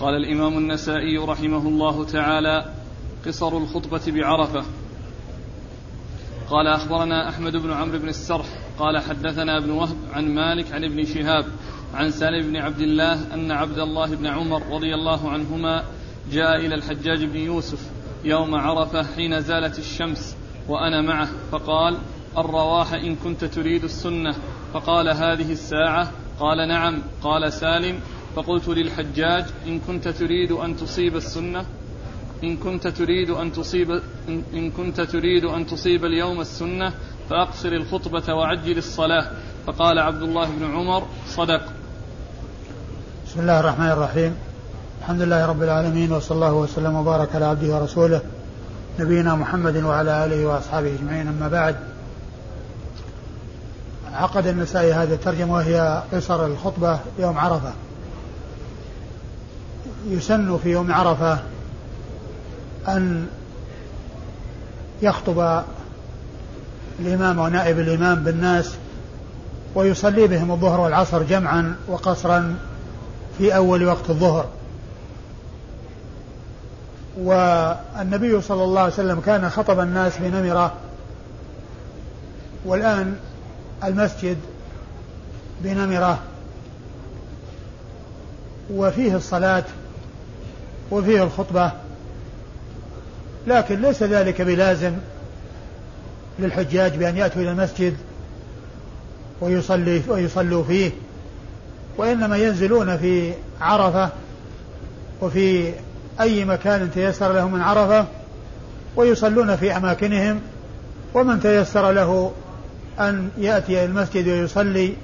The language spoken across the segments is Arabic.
قال الإمام النسائي رحمه الله تعالى قصر الخطبة بعرفة. قال أخبرنا أحمد بن عمرو بن السرح قال حدثنا ابن وهب عن مالك عن ابن شهاب عن سالم بن عبد الله أن عبد الله بن عمر رضي الله عنهما جاء إلى الحجاج بن يوسف يوم عرفة حين زالت الشمس وأنا معه فقال الرواح إن كنت تريد السنة. فقال هذه الساعة؟ قال نعم. قال سالم فقلت للحجاج إن كنت تريد أن تصيب السنة إن كنت تريد أن تصيب إن كنت تريد أن تصيب اليوم السنة فأقصر الخطبة وعجل الصلاة. فقال عبد الله بن عمر صدق. بسم الله الرحمن الرحيم. الحمد لله رب العالمين وصلى الله وسلم وبارك على عبده ورسوله نبينا محمد وعلى آله وأصحابه أجمعين. أما بعد عقد النسائي هذه الترجمة وهي قصر الخطبة يوم عرفة. يسن في يوم عرفة أن يخطب الإمام ونائب الإمام بالناس ويصلي بهم الظهر والعصر جمعا وقصرا في أول وقت الظهر. والنبي صلى الله عليه وسلم كان خطب الناس بنمرة والآن المسجد بنمرة. وفيه الصلاة وفيه الخطبة. لكن ليس ذلك بلازم للحجاج بأن يأتوا إلى المسجد ويصلي ويصلوا فيه وإنما ينزلون في عرفة وفي أي مكان تيسر لهم من عرفة ويصلون في أماكنهم ومن تيسر له أن يأتي إلى المسجد ويصلي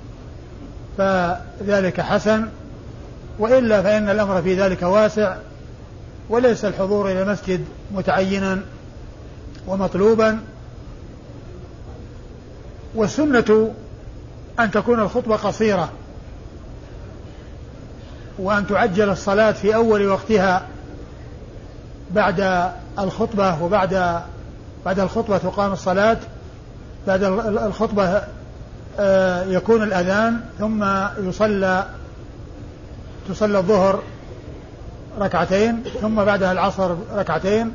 فذلك حسن وإلا فإن الأمر في ذلك واسع. وليس الحضور إلى المسجد متعينا ومطلوبا. والسنة أن تكون الخطبة قصيرة وأن تعجل الصلاة في أول وقتها بعد الخطبة وبعد بعد الخطبة تقام الصلاة بعد الخطبة آه، يكون الأذان ثم يصلى تصلى الظهر ركعتين ثم بعدها العصر ركعتين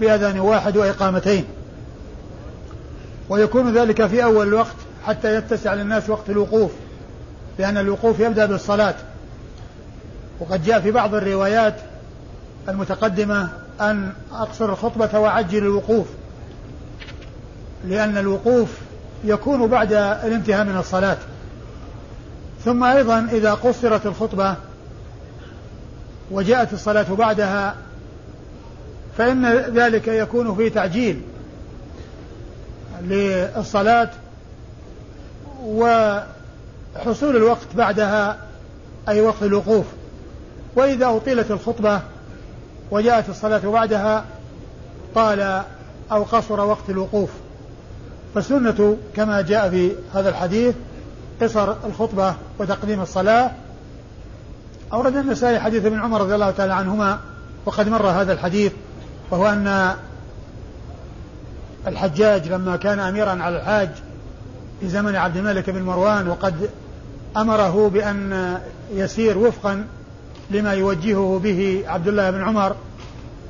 بأذان واحد وإقامتين. ويكون ذلك في أول الوقت حتى يتسع للناس وقت الوقوف لأن الوقوف يبدأ بالصلاة. وقد جاء في بعض الروايات المتقدمة أن أقصر الخطبة وأعجل الوقوف لأن الوقوف يكون بعد الانتهاء من الصلاة. ثم أيضا إذا قصرت الخطبة وجاءت الصلاة بعدها فإن ذلك يكون في تعجيل للصلاة وحصول الوقت بعدها أي وقت الوقوف. وإذا أطيلت الخطبة وجاءت الصلاة بعدها طال أو قصر وقت الوقوف. فالسنة كما جاء في هذا الحديث قصر الخطبة وتقديم الصلاة أورد النسائي حديث ابن عمر رضي الله تعالى عنهما وقد مر هذا الحديث وهو أن الحجاج لما كان أميرا على الحاج في زمن عبد الملك بن مروان وقد أمره بأن يسير وفقا لما يوجهه به عبد الله بن عمر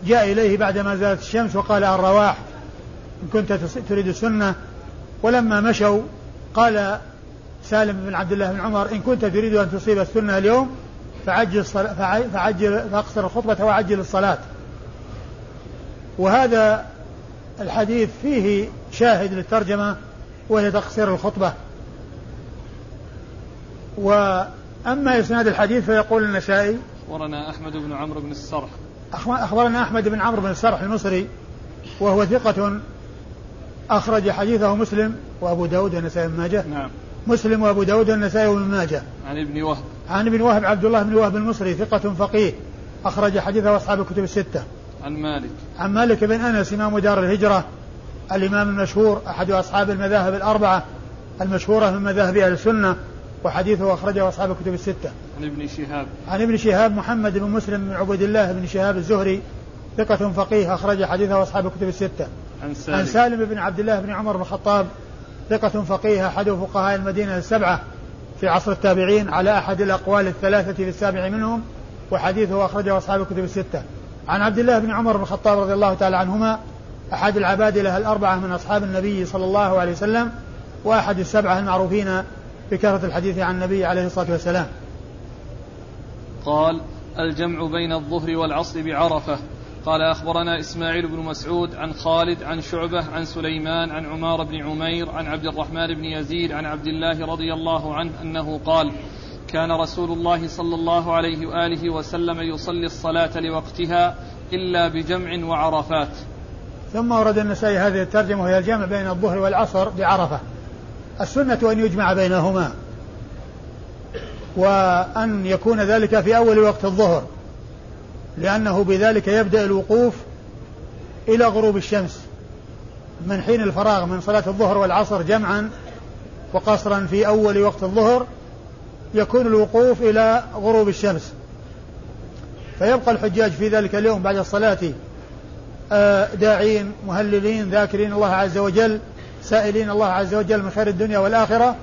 جاء إليه بعدما زالت الشمس وقال الرواح إن كنت تريد السنة. ولما مشوا قال سالم بن عبد الله بن عمر إن كنت تريد أن تصيب السنة اليوم فعجل فعجل فاقصر الخطبة وعجل الصلاة. وهذا الحديث فيه شاهد للترجمة وهي تقصير الخطبة. وأما إسناد الحديث فيقول النسائي أخبرنا أحمد بن عمرو بن السرح. أخبرنا أحمد بن عمرو بن السرح المصري وهو ثقة أخرج حديثه مسلم وأبو داود والنسائي بن ماجه. نعم. مسلم وأبو داود والنسائي بن ماجه. عن ابن وهب. عن ابن وهب عبد الله بن وهب المصري ثقة فقيه أخرج حديثه أصحاب الكتب الستة عن مالك عن مالك بن أنس إمام دار الهجرة الإمام المشهور أحد أصحاب المذاهب الأربعة المشهورة من مذاهب أهل السنة وحديثه أخرجه أصحاب الكتب الستة. عن ابن شهاب. عن ابن شهاب محمد بن مسلم بن عبد الله بن شهاب الزهري ثقة فقيه أخرج حديثه أصحاب الكتب الستة. عن سالم. عن سالم بن عبد الله بن عمر بن الخطاب ثقة فقيه أحد فقهاء المدينة السبعة في عصر التابعين على أحد الأقوال الثلاثة في السابع منهم وحديثه أخرجه أصحاب الكتب الستة. عن عبد الله بن عمر بن الخطاب رضي الله تعالى عنهما أحد العبادلة الأربعة من أصحاب النبي صلى الله عليه وسلم وأحد السبعة المعروفين بكثرة الحديث عن النبي عليه الصلاة والسلام. قال الجمع بين الظهر والعصر بعرفة. قال أخبرنا إسماعيل بن مسعود عن خالد عن شعبة عن سليمان عن عمار بن عمير عن عبد الرحمن بن يزيد عن عبد الله رضي الله عنه أنه قال كان رسول الله صلى الله عليه وآله وسلم يصلي الصلاة لوقتها إلا بجمع وعرفات. ثم ورد النسائي هذه الترجمة وهي الجمع بين الظهر والعصر بعرفة. السنة أن يجمع بينهما وأن يكون ذلك في أول وقت الظهر. لأنه بذلك يبدأ الوقوف إلى غروب الشمس من حين الفراغ من صلاة الظهر والعصر جمعا وقصرا في أول وقت الظهر يكون الوقوف إلى غروب الشمس. فيبقى الحجاج في ذلك اليوم بعد الصلاة آه، داعين مهللين ذاكرين الله عز وجل سائلين الله عز وجل من خير الدنيا والآخرة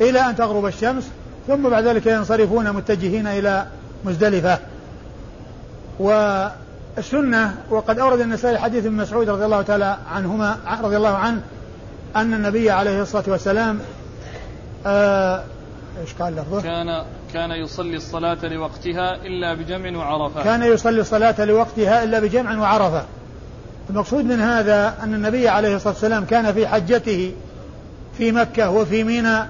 إلى أن تغرب الشمس ثم بعد ذلك ينصرفون متجهين إلى مزدلفة. والسنة وقد أورد النسائي حديث ابن مسعود رضي الله تعالى عنهما رضي الله عنه أن النبي عليه الصلاة والسلام آه إيش قال لفظه؟ كان كان يصلي الصلاة لوقتها إلا بجمع وعرفة. كان يصلي الصلاة لوقتها إلا بجمع وعرفة. المقصود من هذا أن النبي عليه الصلاة والسلام كان في حجته في مكة وفي منى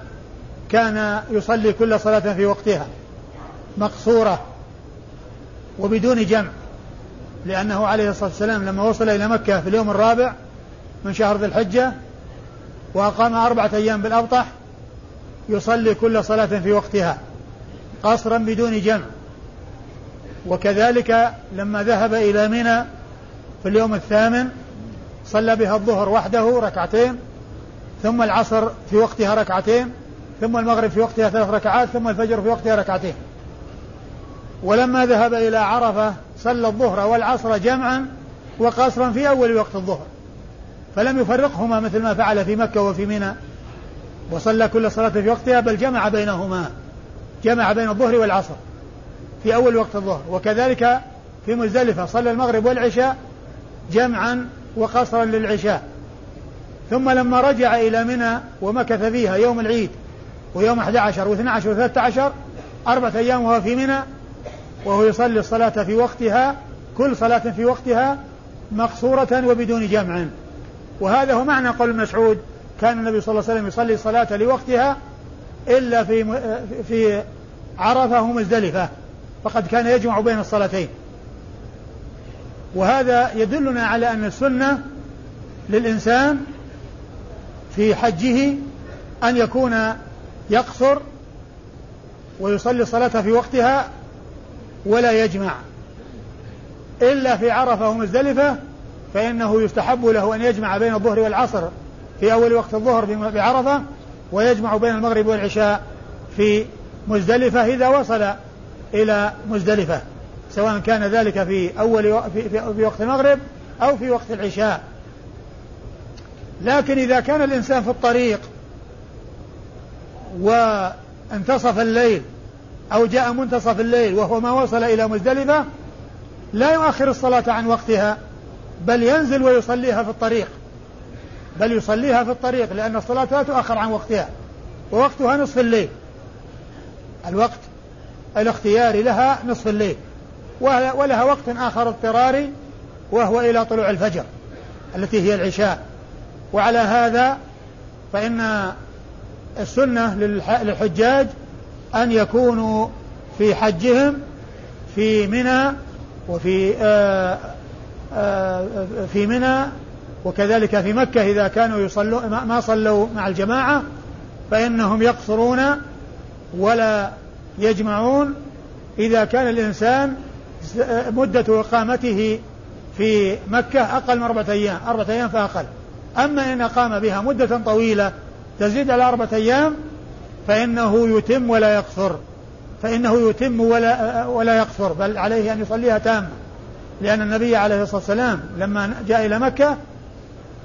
كان يصلي كل صلاة في وقتها مقصورة. وبدون جمع لأنه عليه الصلاة والسلام لما وصل إلى مكة في اليوم الرابع من شهر ذي الحجة وأقام أربعة أيام بالأبطح يصلي كل صلاة في وقتها قصرا بدون جمع. وكذلك لما ذهب إلى منى في اليوم الثامن صلى بها الظهر وحده ركعتين ثم العصر في وقتها ركعتين ثم المغرب في وقتها ثلاث ركعات ثم الفجر في وقتها ركعتين. ولما ذهب إلى عرفة صلى الظهر والعصر جمعا وقصرا في أول وقت الظهر فلم يفرقهما مثل ما فعل في مكة وفي منى وصلى كل صلاة في وقتها بل جمع بينهما جمع بين الظهر والعصر في أول وقت الظهر. وكذلك في مزدلفة صلى المغرب والعشاء جمعا وقصرا للعشاء. ثم لما رجع إلى منى ومكث فيها يوم العيد ويوم 11 و12 و13 أربعة أيام وهو في منى وهو يصلي الصلاة في وقتها كل صلاة في وقتها مقصورة وبدون جمع. وهذا هو معنى قول مسعود كان النبي صلى الله عليه وسلم يصلي الصلاة لوقتها إلا في في عرفة ومزدلفة فقد كان يجمع بين الصلاتين. وهذا يدلنا على أن السنة للإنسان في حجه أن يكون يقصر ويصلي الصلاة في وقتها ولا يجمع. إلا في عرفة ومزدلفة فإنه يستحب له أن يجمع بين الظهر والعصر في أول وقت الظهر بعرفة ويجمع بين المغرب والعشاء في مزدلفة إذا وصل إلى مزدلفة سواء كان ذلك في أول و... في, في, في وقت المغرب أو في وقت العشاء. لكن إذا كان الإنسان في الطريق وانتصف الليل أو جاء منتصف الليل وهو ما وصل إلى مزدلفة لا يؤخر الصلاة عن وقتها بل ينزل ويصليها في الطريق. بل يصليها في الطريق لأن الصلاة لا تؤخر عن وقتها ووقتها نصف الليل. الوقت الاختياري لها نصف الليل ولها وقت آخر اضطراري وهو إلى طلوع الفجر التي هي العشاء. وعلى هذا فإن السنة للحجاج أن يكونوا في حجهم في منى وفي آآ آآ في منى وكذلك في مكة إذا كانوا يصلوا ما صلوا مع الجماعة فإنهم يقصرون ولا يجمعون. إذا كان الإنسان مدة إقامته في مكة أقل من أربعة أيام أربعة أيام فأقل. أما إن أقام بها مدة طويلة تزيد على أربعة أيام فإنه يتم ولا يقصر. فإنه يتم ولا ولا يقصر بل عليه أن يصليها تامة لأن النبي عليه الصلاة والسلام لما جاء إلى مكة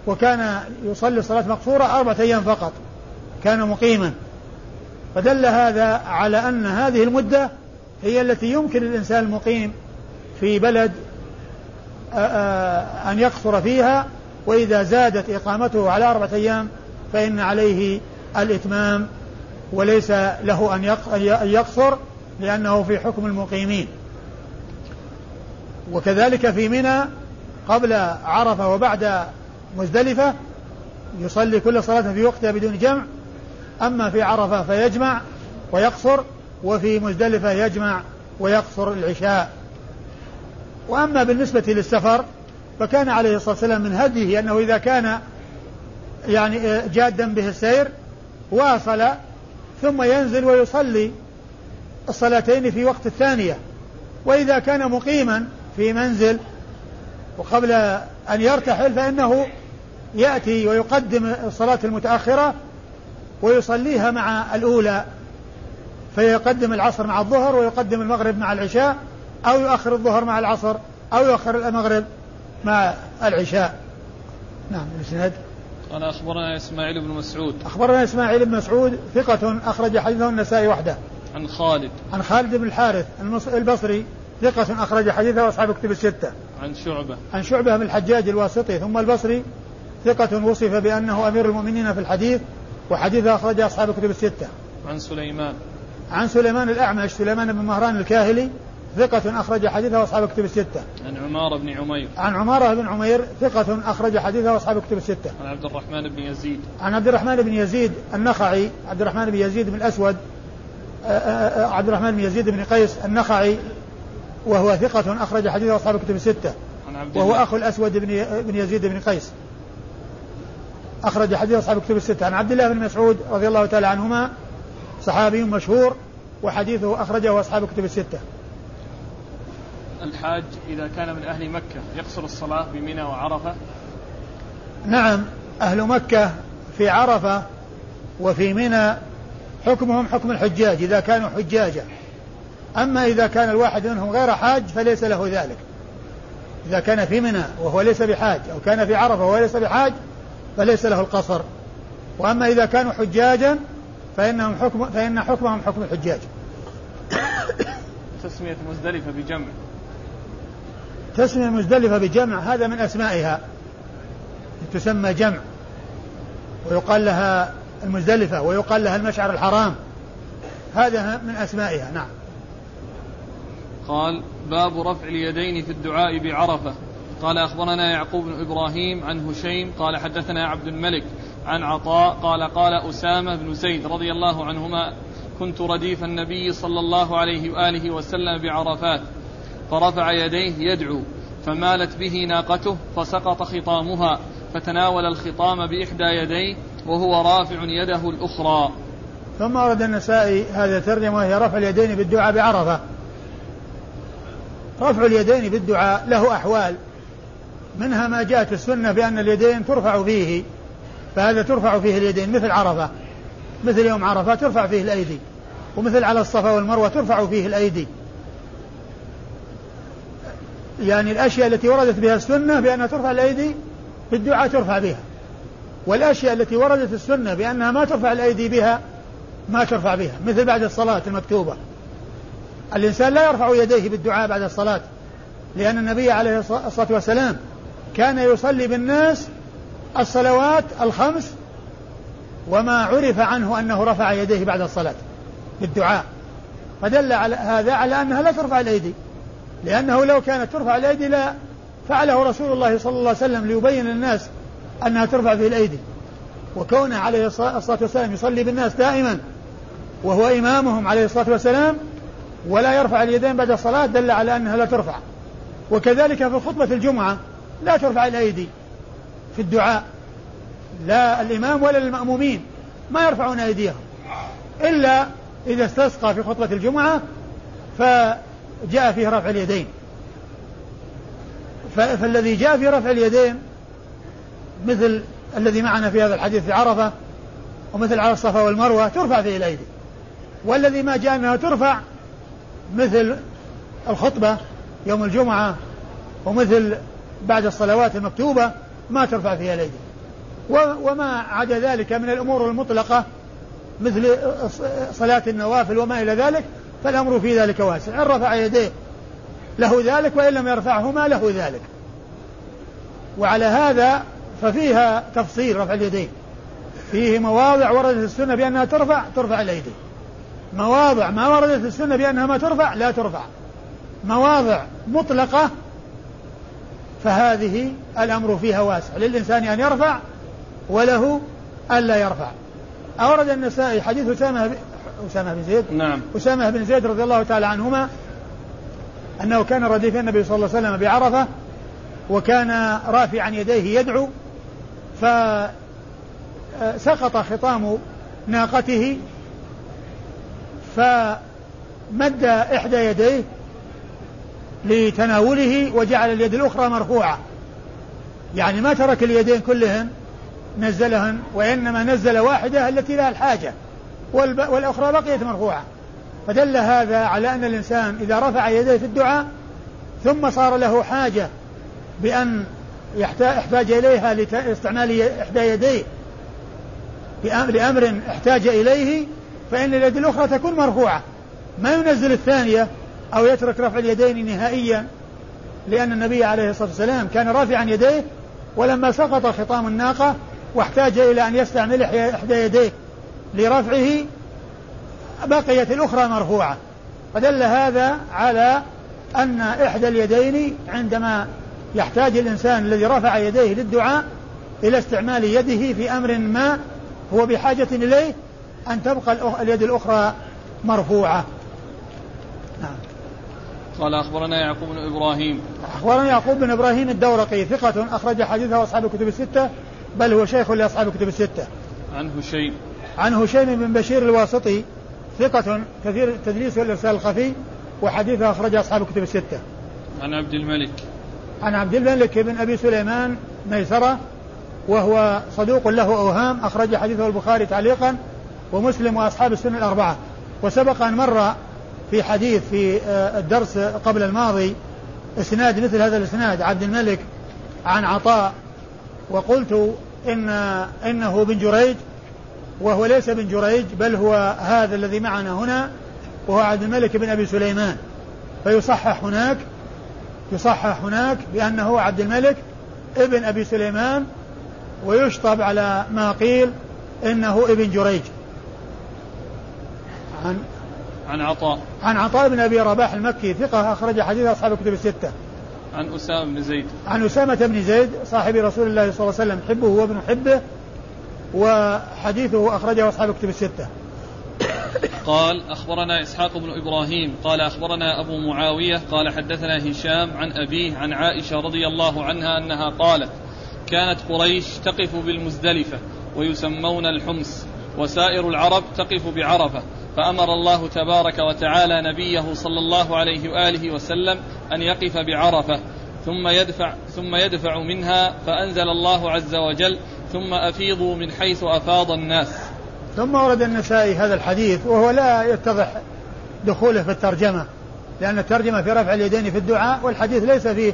وكان يصلي صلاة مقصورة أربعة أيام فقط كان مقيما. فدل هذا على أن هذه المدة هي التي يمكن الإنسان المقيم في بلد أن يقصر فيها وإذا زادت إقامته على أربعة أيام فإن عليه الإتمام وليس له أن يقصر لأنه في حكم المقيمين. وكذلك في منى قبل عرفة وبعد مزدلفة يصلي كل صلاة في وقتها بدون جمع أما في عرفة فيجمع ويقصر وفي مزدلفة يجمع ويقصر العشاء. وأما بالنسبة للسفر فكان عليه الصلاة والسلام من هديه أنه إذا كان يعني جادا به السير وأصل ثم ينزل ويصلي الصلاتين في وقت الثانية. وإذا كان مقيما في منزل وقبل أن يرتحل فإنه يأتي ويقدم الصلاة المتأخرة ويصليها مع الأولى. فيقدم العصر مع الظهر ويقدم المغرب مع العشاء أو يؤخر الظهر مع العصر أو يؤخر المغرب مع العشاء. نعم الإسناد قال أخبرنا إسماعيل بن مسعود. أخبرنا إسماعيل بن مسعود ثقة أخرج حديثه النسائي وحده. عن خالد. عن خالد بن الحارث البصري ثقة أخرج حديثه أصحاب كتب الستة عن شعبة. عن شعبة بن الحجاج الواسطي ثم البصري ثقة وصف بأنه أمير المؤمنين في الحديث وحديثه أخرج أصحاب كتب الستة عن سليمان. عن سليمان الأعمش سليمان بن مهران الكاهلي ثقة أخرج حديثه أصحاب كتب الستة. عن عمارة بن عمير. عن عمارة بن عمير ثقة أخرج حديثه أصحاب كتب الستة. عن عبد الرحمن بن يزيد. عن عبد الرحمن بن يزيد النخعي، عبد الرحمن بن يزيد بن الأسود عبد الرحمن بن يزيد بن قيس النخعي وهو ثقة أخرج حديثه أصحاب كتب الستة. عن عبد وهو أخو الأسود بن بن يزيد بن قيس. أخرج حديث أصحاب كتب الستة عن عبد الله بن مسعود رضي الله تعالى عنهما صحابي مشهور وحديثه أخرجه أصحاب كتب الستة. الحاج إذا كان من أهل مكة يقصر الصلاة بمنى وعرفة؟ نعم أهل مكة في عرفة وفي منى حكمهم حكم الحجاج إذا كانوا حجاجا أما إذا كان الواحد منهم غير حاج فليس له ذلك. إذا كان في منى وهو ليس بحاج أو كان في عرفة وهو ليس بحاج فليس له القصر. وأما إذا كانوا حجاجا فإنهم حكم فإن حكمهم حكم الحجاج. تسمية مزدلفة بجمع. تسمية مزدلفة بجمع هذا من أسمائها. تسمى جمع. ويقال لها المزدلفة ويقال لها المشعر الحرام. هذا من أسمائها نعم. قال باب رفع اليدين في الدعاء بعرفة. قال أخبرنا يعقوب بن إبراهيم عن هشيم قال حدثنا عبد الملك عن عطاء قال قال أسامة بن زيد رضي الله عنهما كنت رديف النبي صلى الله عليه وآله وسلم بعرفات. فرفع يديه يدعو فمالت به ناقته فسقط خطامها فتناول الخطام بإحدى يديه وهو رافع يده الأخرى. ثم ورد النسائي هذا الترجمة وهي رفع اليدين بالدعاء بعرفة. رفع اليدين بالدعاء له أحوال. منها ما جاءت السنة بأن اليدين ترفع فيه فهذا ترفع فيه اليدين مثل عرفة. مثل يوم عرفة ترفع فيه الأيدي ومثل على الصفا والمروة ترفع فيه الأيدي. يعني الأشياء التي وردت بها السنة بأنها ترفع الأيدي في الدعاء ترفع بها. والأشياء التي وردت السنة بأنها ما ترفع الأيدي بها ما ترفع بها. مثل بعد الصلاة المكتوبة. الإنسان لا يرفع يديه بالدعاء بعد الصلاة لأن النبي عليه الصلاة والسلام كان يصلي بالناس الصلوات الخمس وما عرف عنه أنه رفع يديه بعد الصلاة بالدعاء. فدل على هذا على أنها لا ترفع الأيدي. لأنه لو كانت ترفع الأيدي لا فعله رسول الله صلى الله عليه وسلم ليبين للناس أنها ترفع في الأيدي. وكونه عليه الصلاة والسلام يصلي بالناس دائما وهو إمامهم عليه الصلاة والسلام ولا يرفع اليدين بعد الصلاة دل على أنها لا ترفع. وكذلك في خطبة الجمعة لا ترفع الأيدي في الدعاء. لا الإمام ولا المأمومين ما يرفعون أيديهم. إلا إذا استسقى في خطبة الجمعة فجاء فيه رفع اليدين. فالذي جاء في رفع اليدين مثل الذي معنا في هذا الحديث في عرفة ومثل على الصفا والمروة ترفع فيه الأيدي. والذي ما جاء أنها ترفع مثل الخطبة يوم الجمعة ومثل بعد الصلوات المكتوبة ما ترفع فيها الأيدي. وما عدا ذلك من الأمور المطلقة مثل صلاة النوافل وما إلى ذلك فالأمر في ذلك واسع. إن رفع يديه له ذلك وإن لم يرفعهما له ذلك. وعلى هذا ففيها تفصيل رفع اليدين. فيه مواضع وردت السنة بأنها ترفع ترفع الأيدي. مواضع ما وردت السنة بأنها ما ترفع لا ترفع. مواضع مطلقة فهذه الأمر فيها واسع. للإنسان أن يرفع وله ألا يرفع. أورد النسائي حديث أسامة أسامة بن زيد. نعم. أسامة بن زيد رضي الله تعالى عنهما أنه كان رديف النبي صلى الله عليه وسلم بعرفة وكان رافعا يديه يدعو فسقط خطام ناقته فمد إحدى يديه لتناوله وجعل اليد الأخرى مرفوعة. يعني ما ترك اليدين كلهن نزلهن وإنما نزل واحدة التي لها الحاجة. والأخرى بقيت مرفوعة. فدل هذا على أن الإنسان إذا رفع يديه في الدعاء ثم صار له حاجة بأن يحتاج إليها لاستعمال إحدى يديه لأمر احتاج إليه فإن اليد الأخرى تكون مرفوعة. ما ينزل الثانية أو يترك رفع اليدين نهائيا لأن النبي عليه الصلاة والسلام كان رافعا يديه ولما سقط خطام الناقة واحتاج إلى أن يستعمل إحدى يديه. لرفعه بقيت الأخرى مرفوعة. فدل هذا على أن إحدى اليدين عندما يحتاج الإنسان الذي رفع يديه للدعاء إلى استعمال يده في أمر ما هو بحاجة إليه أن تبقى اليد الأخرى مرفوعة. نعم. قال أخبرنا يعقوب بن إبراهيم. أخبرنا يعقوب بن إبراهيم الدورقي ثقة أخرج حديثه أصحاب الكتب الستة بل هو شيخ لأصحاب الكتب الستة. عن هشيم. عن هشيم بن بشير الواسطي ثقة كثير التدليس والإرسال الخفي وحديثه أخرج أصحاب الكتب الستة. عن عبد الملك. عن عبد الملك بن أبي سليمان ميسرة وهو صدوق له أوهام أخرج حديثه البخاري تعليقا ومسلم وأصحاب السنة الأربعة. وسبق أن مر في حديث في آه، الدرس قبل الماضي إسناد مثل هذا الإسناد عبد الملك عن عطاء وقلت إن إنه بن جريج وهو ليس بن جريج بل هو هذا الذي معنا هنا وهو عبد الملك بن أبي سليمان. فيصحح هناك يصحح هناك بأنه عبد الملك ابن أبي سليمان ويشطب على ما قيل إنه ابن جريج. عن عن عطاء. عن عطاء بن أبي رباح المكي ثقة أخرج حديث أصحاب الكتب الستة. عن أسامة بن زيد. عن أسامة بن زيد صاحب رسول الله صلى الله عليه وسلم حبه وابن حبه وحديثه أخرجه أصحاب الكتب الستة. قال أخبرنا إسحاق بن إبراهيم قال أخبرنا أبو معاوية قال حدثنا هشام عن أبيه عن عائشة رضي الله عنها أنها قالت كانت قريش تقف بالمزدلفة ويسمون الحمص وسائر العرب تقف بعرفة فأمر الله تبارك وتعالى نبيه صلى الله عليه وآله وسلم أن يقف بعرفة ثم يدفع ثم يدفع منها فأنزل الله عز وجل ثم أفيضوا من حيث أفاض الناس. ثم ورد النسائي هذا الحديث وهو لا يتضح دخوله في الترجمة لأن الترجمة في رفع اليدين في الدعاء والحديث ليس فيه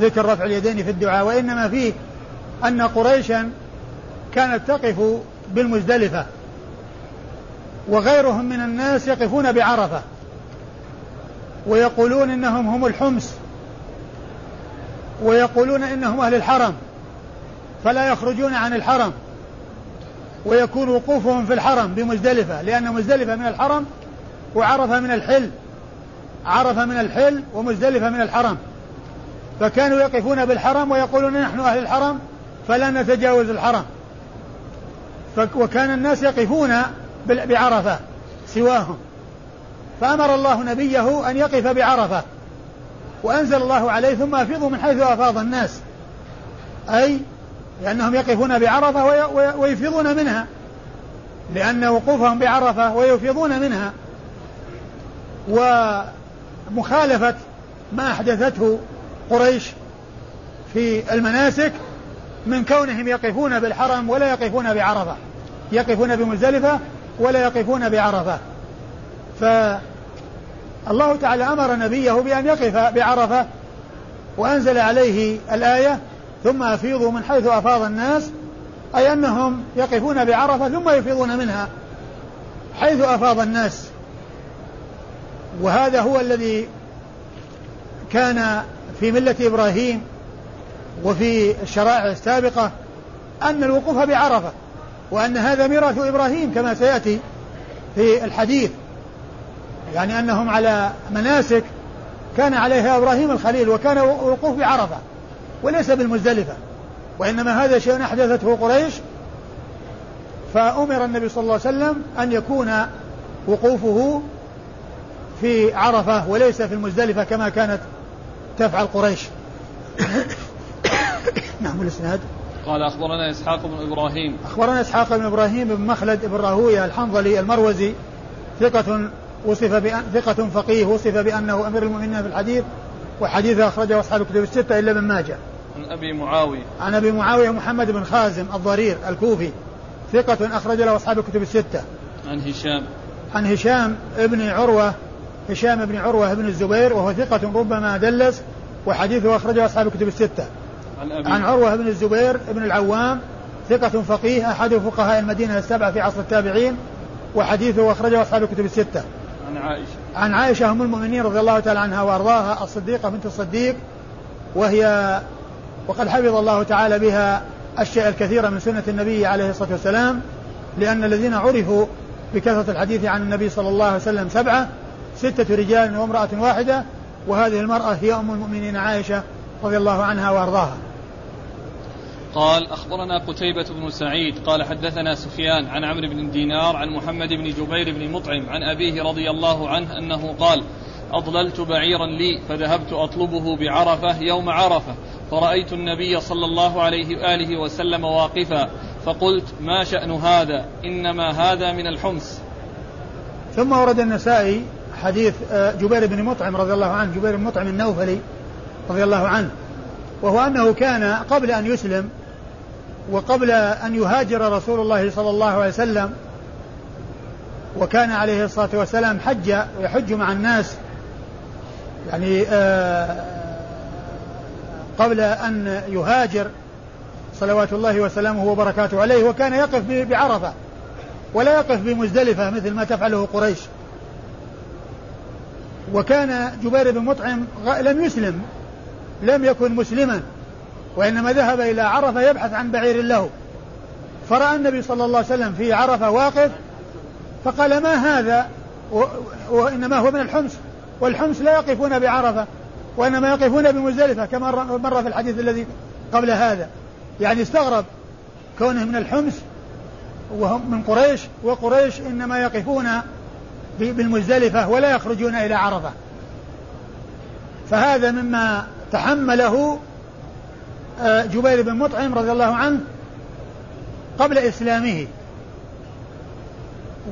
ذكر رفع اليدين في الدعاء وإنما فيه أن قريشا كانت تقف بالمزدلفة وغيرهم من الناس يقفون بعرفة ويقولون إنهم هم الحمص ويقولون إنهم أهل الحرم. فلا يخرجون عن الحرم ويكون وقوفهم في الحرم بمزدلفة لأن مزدلفة من الحرم وعرفة من الحل عرفة من الحل ومزدلفة من الحرم. فكانوا يقفون بالحرم ويقولون نحن أهل الحرم فلا نتجاوز الحرم. وكان الناس يقفون بعرفة سواهم. فأمر الله نبيه أن يقف بعرفة. وأنزل الله عليه ثم أفيضوا من حيث أفاض الناس. أي لأنهم يقفون بعرفة ويفيضون منها. لأن وقوفهم بعرفة ويفيضون منها. ومخالفة ما أحدثته قريش في المناسك من كونهم يقفون بالحرم ولا يقفون بعرفة. يقفون بمزدلفة ولا يقفون بعرفة. فالله تعالى أمر نبيه بأن يقف بعرفة وأنزل عليه الآية ثم أفيضوا من حيث أفاض الناس أي أنهم يقفون بعرفة ثم يفيضون منها حيث أفاض الناس. وهذا هو الذي كان في ملة إبراهيم وفي الشرائع السابقة أن الوقوف بعرفة وأن هذا ميراث إبراهيم كما سيأتي في الحديث. يعني أنهم على مناسك كان عليها إبراهيم الخليل وكان وقوف بعرفة. وليس بالمزدلفة وإنما هذا شيء أحدثته قريش فأمر النبي صلى الله عليه وسلم أن يكون وقوفه في عرفة وليس في المزدلفة كما كانت تفعل قريش. نعم الإسناد. قال أخبرنا إسحاق بن إبراهيم. أخبرنا إسحاق بن إبراهيم بن مخلد بن راهوية الحنظلي المروزي ثقة وصف بأن ثقة فقيه وصف بأنه أمير المؤمنين في الحديث وحديثه أخرجه أصحاب الكتب الستة إلا ابن ماجه. عن أبي معاوية. عن أبي معاوية محمد بن خازم الضرير الكوفي ثقة أخرج له أصحاب الكتب الستة. عن هشام. عن هشام ابن عروة هشام بن عروة بن الزبير وهو ثقة ربما دلس وحديثه أخرجه أصحاب الكتب الستة. عن, أبي عن عروة بن الزبير بن العوام ثقة فقيه أحد فقهاء المدينة السبعة في عصر التابعين وحديثه أخرجه أصحاب الكتب الستة. عن عائشة. عن عائشة أم المؤمنين رضي الله تعالى عنها وأرضاها الصديقة بنت الصديق وهي وقد حفظ الله تعالى بها الشيء الكثير من سنة النبي عليه الصلاة والسلام لأن الذين عرفوا بكثرة الحديث عن النبي صلى الله عليه وسلم سبعة ستة رجال وامرأة واحدة وهذه المرأة هي أم المؤمنين عائشة رضي الله عنها وأرضاها. قال أخبرنا قتيبة بن سعيد قال حدثنا سفيان عن عمرو بن دينار عن محمد بن جبير بن مطعم عن أبيه رضي الله عنه أنه قال أضللت بعيرا لي فذهبت أطلبه بعرفة يوم عرفة. فرأيت النبي صلى الله عليه وآله وسلم واقفا فقلت ما شأن هذا؟ إنما هذا من الحمص. ثم ورد النسائي حديث آه، جبير بن مطعم رضي الله عنه جبير بن مطعم النوفلي رضي الله عنه وهو أنه كان قبل أن يسلم وقبل أن يهاجر رسول الله صلى الله عليه وسلم وكان عليه الصلاة والسلام حج ويحج مع الناس يعني آه، قبل أن يهاجر صلوات الله وسلامه وبركاته عليه وكان يقف بعرفة ولا يقف بمزدلفة مثل ما تفعله قريش. وكان جبير بن مطعم لم يسلم لم يكن مسلما وإنما ذهب إلى عرفة يبحث عن بعير له. فرأى النبي صلى الله عليه وسلم في عرفة واقف فقال ما هذا؟ وإنما هو من الحمص. والحمص لا يقفون بعرفة وإنما يقفون بمزدلفة كما مر في الحديث الذي قبل هذا. يعني استغرب كونه من الحمص وهم من قريش وقريش إنما يقفون بالمزدلفة ولا يخرجون إلى عرفة. فهذا مما تحمله آه، جبير بن مطعم رضي الله عنه قبل إسلامه.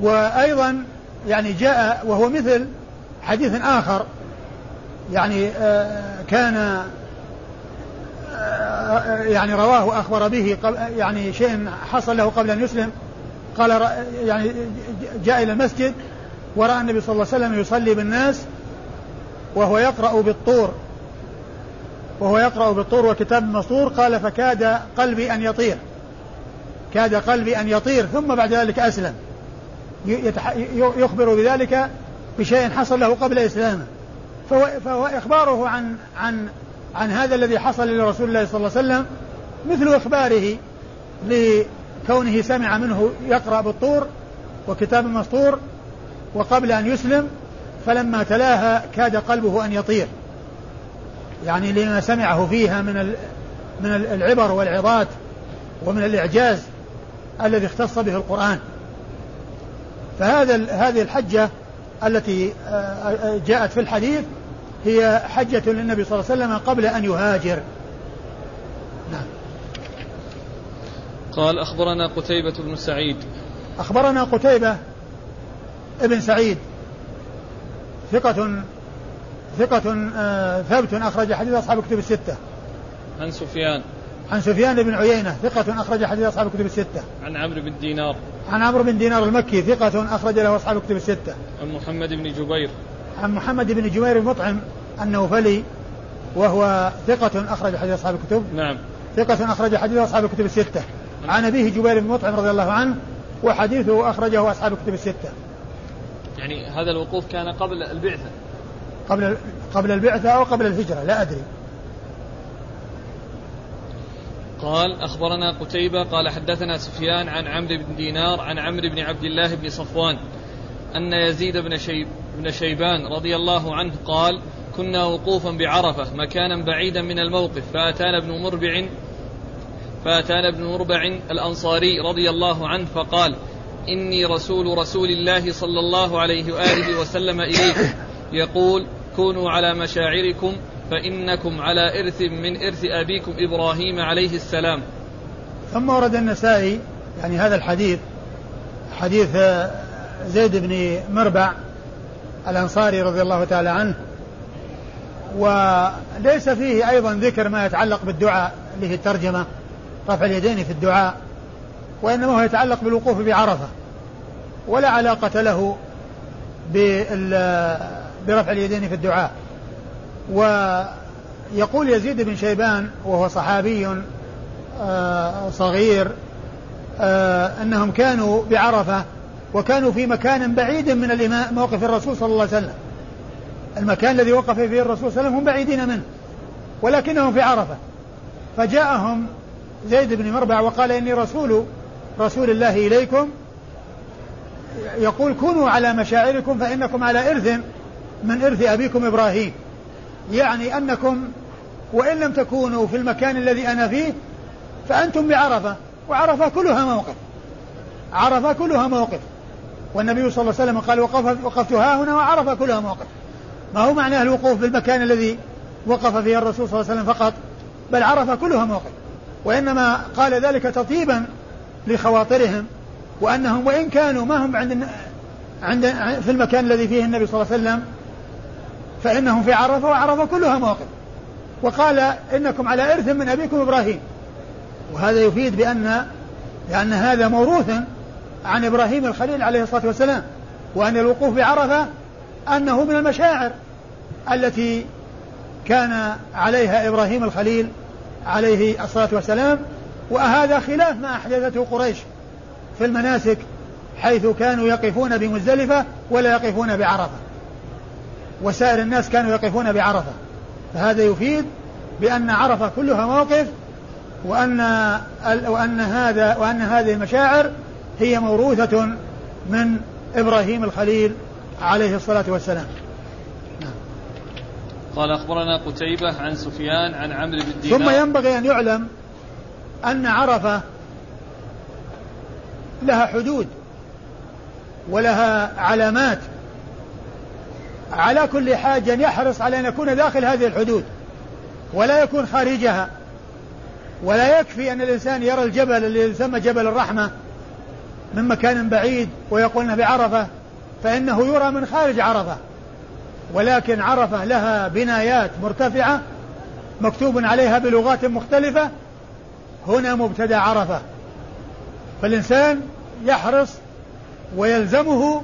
وأيضا يعني جاء وهو مثل حديث آخر يعني آه، كان آه، يعني رواه أخبر به يعني شيء حصل له قبل أن يسلم قال يعني جاء إلى المسجد ورأى النبي صلى الله عليه وسلم يصلي بالناس وهو يقرأ بالطور وهو يقرأ بالطور وكتاب مسطور قال فكاد قلبي أن يطير كاد قلبي أن يطير ثم بعد ذلك أسلم يخبر بذلك بشيء حصل له قبل إسلامه. فهو, فهو إخباره عن عن عن هذا الذي حصل لرسول الله صلى الله عليه وسلم مثل إخباره لكونه سمع منه يقرأ بالطور وكتاب مسطور وقبل أن يسلم فلما تلاها كاد قلبه أن يطير. يعني لما سمعه فيها من من العبر والعظات ومن الإعجاز الذي اختص به القرآن. فهذا هذه الحجة التي آه، آه، جاءت في الحديث هي حجة للنبي صلى الله عليه وسلم قبل أن يهاجر نعم قال أخبرنا قتيبة بن سعيد أخبرنا قتيبة ابن سعيد ثقة ثقة آه، ثبت أخرج حديث أصحاب الكتب الستة. عن سفيان. عن سفيان بن عيينة ثقة أخرج حديث أصحاب الكتب الستة. عن عمرو بن دينار. عن عمرو بن دينار المكي ثقة أخرج له أصحاب الكتب الستة. عن محمد بن جبير. عن محمد بن جبير المطعم النوفلي وهو ثقة أخرج حديث أصحاب الكتب. نعم. ثقة أخرج حديث أصحاب الكتب الستة. عن أبيه جبير بن مطعم رضي الله عنه وحديثه أخرجه أصحاب الكتب الستة. يعني هذا الوقوف كان قبل البعثة قبل قبل البعثة أو قبل الهجرة لا أدري قال أخبرنا قتيبة قال حدثنا سفيان عن عمرو بن دينار عن عمرو بن عبد الله بن صفوان أن يزيد بن, شيب بن شيبان رضي الله عنه قال كنا وقوفا بعرفة مكانا بعيدا من الموقف فأتانا ابن مربع فأتانا ابن مربع الأنصاري رضي الله عنه فقال إني رسول رسول الله صلى الله عليه وآله وسلم إليكم. يقول كونوا على مشاعركم فإنكم على إرث من إرث أبيكم إبراهيم عليه السلام. ثم ورد النسائي يعني هذا الحديث حديث زيد بن مربع الأنصاري رضي الله تعالى عنه. وليس فيه أيضا ذكر ما يتعلق بالدعاء اللي الترجمة رفع اليدين في الدعاء وإنما هو يتعلق بالوقوف بعرفة. ولا علاقة له برفع اليدين في الدعاء. ويقول يزيد بن شيبان وهو صحابي آه، صغير آه، أنهم كانوا بعرفة وكانوا في مكان بعيد من الإمام موقف الرسول صلى الله عليه وسلم. المكان الذي وقف فيه الرسول صلى الله عليه وسلم هم بعيدين منه ولكنهم في عرفة. فجاءهم زيد بن مربع وقال إني رسول رسول الله إليكم. يقول كونوا على مشاعركم فإنكم على إرث من إرث أبيكم إبراهيم. يعني أنكم وإن لم تكونوا في المكان الذي أنا فيه فأنتم بعرفة وعرفة كلها موقف. عرفة كلها موقف. والنبي صلى الله عليه وسلم قال وقف وقفت ها هنا وعرفة كلها موقف. ما هو معناه الوقوف بالمكان الذي وقف فيه الرسول صلى الله عليه وسلم فقط؟ بل عرفة كلها موقف. وإنما قال ذلك تطيبا لخواطرهم وأنهم وإن كانوا ما هم عند عند في المكان الذي فيه النبي صلى الله عليه وسلم فإنهم في عرفة وعرفة كلها مواقف وقال إنكم على إرث من أبيكم إبراهيم. وهذا يفيد بأن لأن هذا موروث عن إبراهيم الخليل عليه الصلاة والسلام. وأن الوقوف بعرفة أنه من المشاعر التي كان عليها إبراهيم الخليل عليه الصلاة والسلام. وهذا خلاف ما أحدثته قريش في المناسك حيث كانوا يقفون بمزدلفة ولا يقفون بعرفة. وسائر الناس كانوا يقفون بعرفة. فهذا يفيد بأن عرفة كلها موقف وأن وأن هذا وأن هذه المشاعر هي موروثة من إبراهيم الخليل عليه الصلاة والسلام. نعم. قال أخبرنا قتيبة عن سفيان عن عمرو بن دينار. ثم ينبغي أن يعلم أن عرفة لها حدود ولها علامات على كل حاج أن يحرص على أن يكون داخل هذه الحدود ولا يكون خارجها ولا يكفي أن الإنسان يرى الجبل الذي يسمى جبل الرحمة من مكان بعيد ويقول إنه بعرفة فإنه يرى من خارج عرفة. ولكن عرفة لها بنايات مرتفعة مكتوب عليها بلغات مختلفة هنا مبتدأ عرفة. فالإنسان يحرص ويلزمه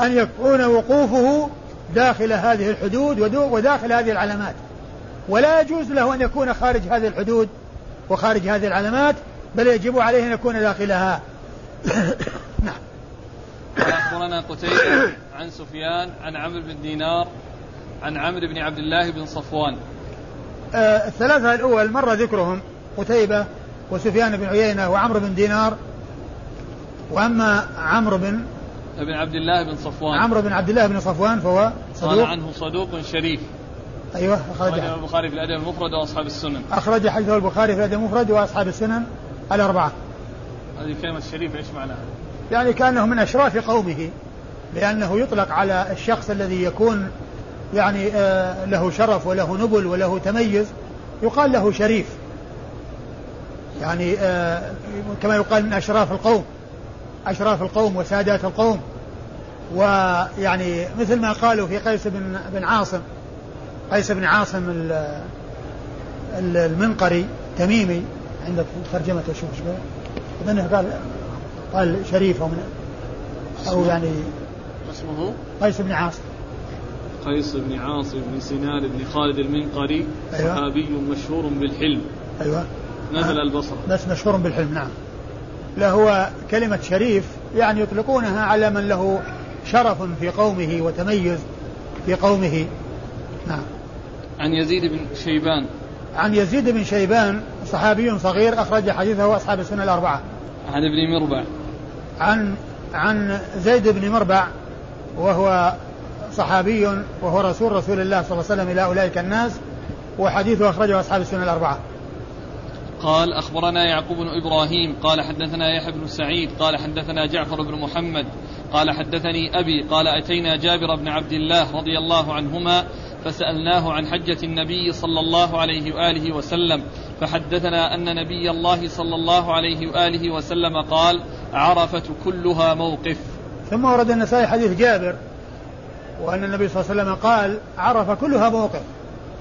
أن يكون وقوفه داخل هذه الحدود وداخل هذه العلامات. ولا يجوز له أن يكون خارج هذه الحدود وخارج هذه العلامات بل يجب عليه أن يكون داخلها. نعم. أخبرنا قتيبة عن سفيان عن عمرو بن دينار عن عمرو بن عبد الله بن صفوان. آه الثلاثة الأول مر ذكرهم قتيبة وسفيان بن عيينة وعمرو بن دينار وأما عمرو بن ابن عبد الله بن صفوان. عمرو بن عبد الله بن صفوان فهو صدوق. قال عنه صدوق شريف. أيوه أخرجه. البخاري في الأدب المفرد وأصحاب السنن. اخرج حديثه البخاري في الأدب المفرد وأصحاب السنن الأربعة. هذه كلمه شريف إيش معناها؟ يعني كأنه من أشراف قومه لأنه يطلق على الشخص الذي يكون يعني آه له شرف وله نبل وله تميز يقال له شريف. يعني آه كما يقال من أشراف القوم. أشراف القوم وسادات القوم. ويعني مثل ما قالوا في قيس بن بن عاصم قيس بن عاصم المنقري تميمي عندك ترجمة شوف إيش قال قال شريف من أو يعني اسمه؟ قيس بن عاصم. قيس بن عاصم بن سنان بن خالد المنقري أيوة. صحابي مشهور بالحلم. أيوة. نزل البصرة بس مشهور بالحلم نعم. لا هو كلمة شريف يعني يطلقونها على من له شرف في قومه وتميز في قومه. نعم. عن يزيد بن شيبان. عن يزيد بن شيبان صحابي صغير أخرج حديثه أصحاب السنة الأربعة. عن ابن مربع. عن عن زيد بن مربع وهو صحابي وهو رسول رسول الله صلى الله عليه وسلم إلى أولئك الناس وحديثه أخرجه أصحاب السنة الأربعة. قال أخبرنا يعقوب بن إبراهيم قال حدثنا يحيى بن سعيد قال حدثنا جعفر بن محمد قال حدثني أبي قال أتينا جابر بن عبد الله رضي الله عنهما فسألناه عن حجة النبي صلى الله عليه وآله وسلم فحدثنا أن نبي الله صلى الله عليه وآله وسلم قال عرفة كلها موقف. ثم ورد النسائي حديث جابر وأن النبي صلى الله عليه وسلم قال عرفة كلها موقف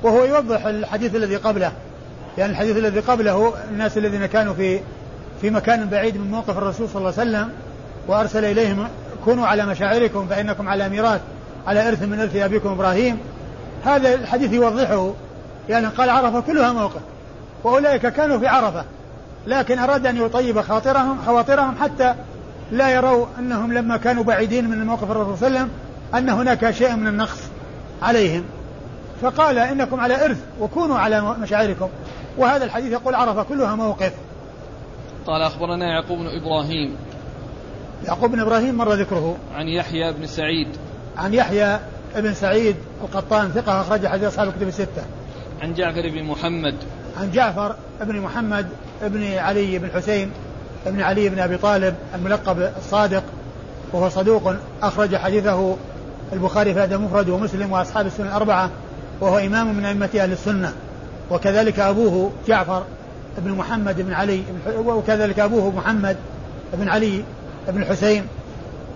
وهو يوضح الحديث الذي قبله. لأن يعني الحديث الذي قبله الناس الذين كانوا في في مكان بعيد من موقف الرسول صلى الله عليه وسلم وأرسل إليهم كونوا على مشاعركم فإنكم على ميراث على إرث من إرث أبيكم إبراهيم. هذا الحديث يوضحه يعني قال عرفة كلها موقف وأولئك كانوا في عرفة لكن أراد أن يطيب خاطرهم خواطرهم حتى لا يروا أنهم لما كانوا بعيدين من موقف الرسول صلى الله عليه وسلم أن هناك شيء من النقص عليهم. فقال إنكم على إرث وكونوا على مشاعركم. وهذا الحديث يقول عرفة كلها موقف. قال أخبرنا يعقوب بن إبراهيم. يعقوب بن إبراهيم مر ذكره. عن يحيى بن سعيد. عن يحيى بن سعيد القطان ثقة أخرج حديث أصحاب الكتب الستة. عن جعفر بن محمد. عن جعفر بن محمد بن علي بن حسين بن علي بن أبي طالب الملقب الصادق وهو صدوق أخرج حديثه البخاري في هذا المفرد ومسلم وأصحاب السنة الأربعة وهو إمام من أئمة أهل السنة. وكذلك أبوه جعفر بن محمد بن علي وكذلك أبوه محمد بن علي بن الحسين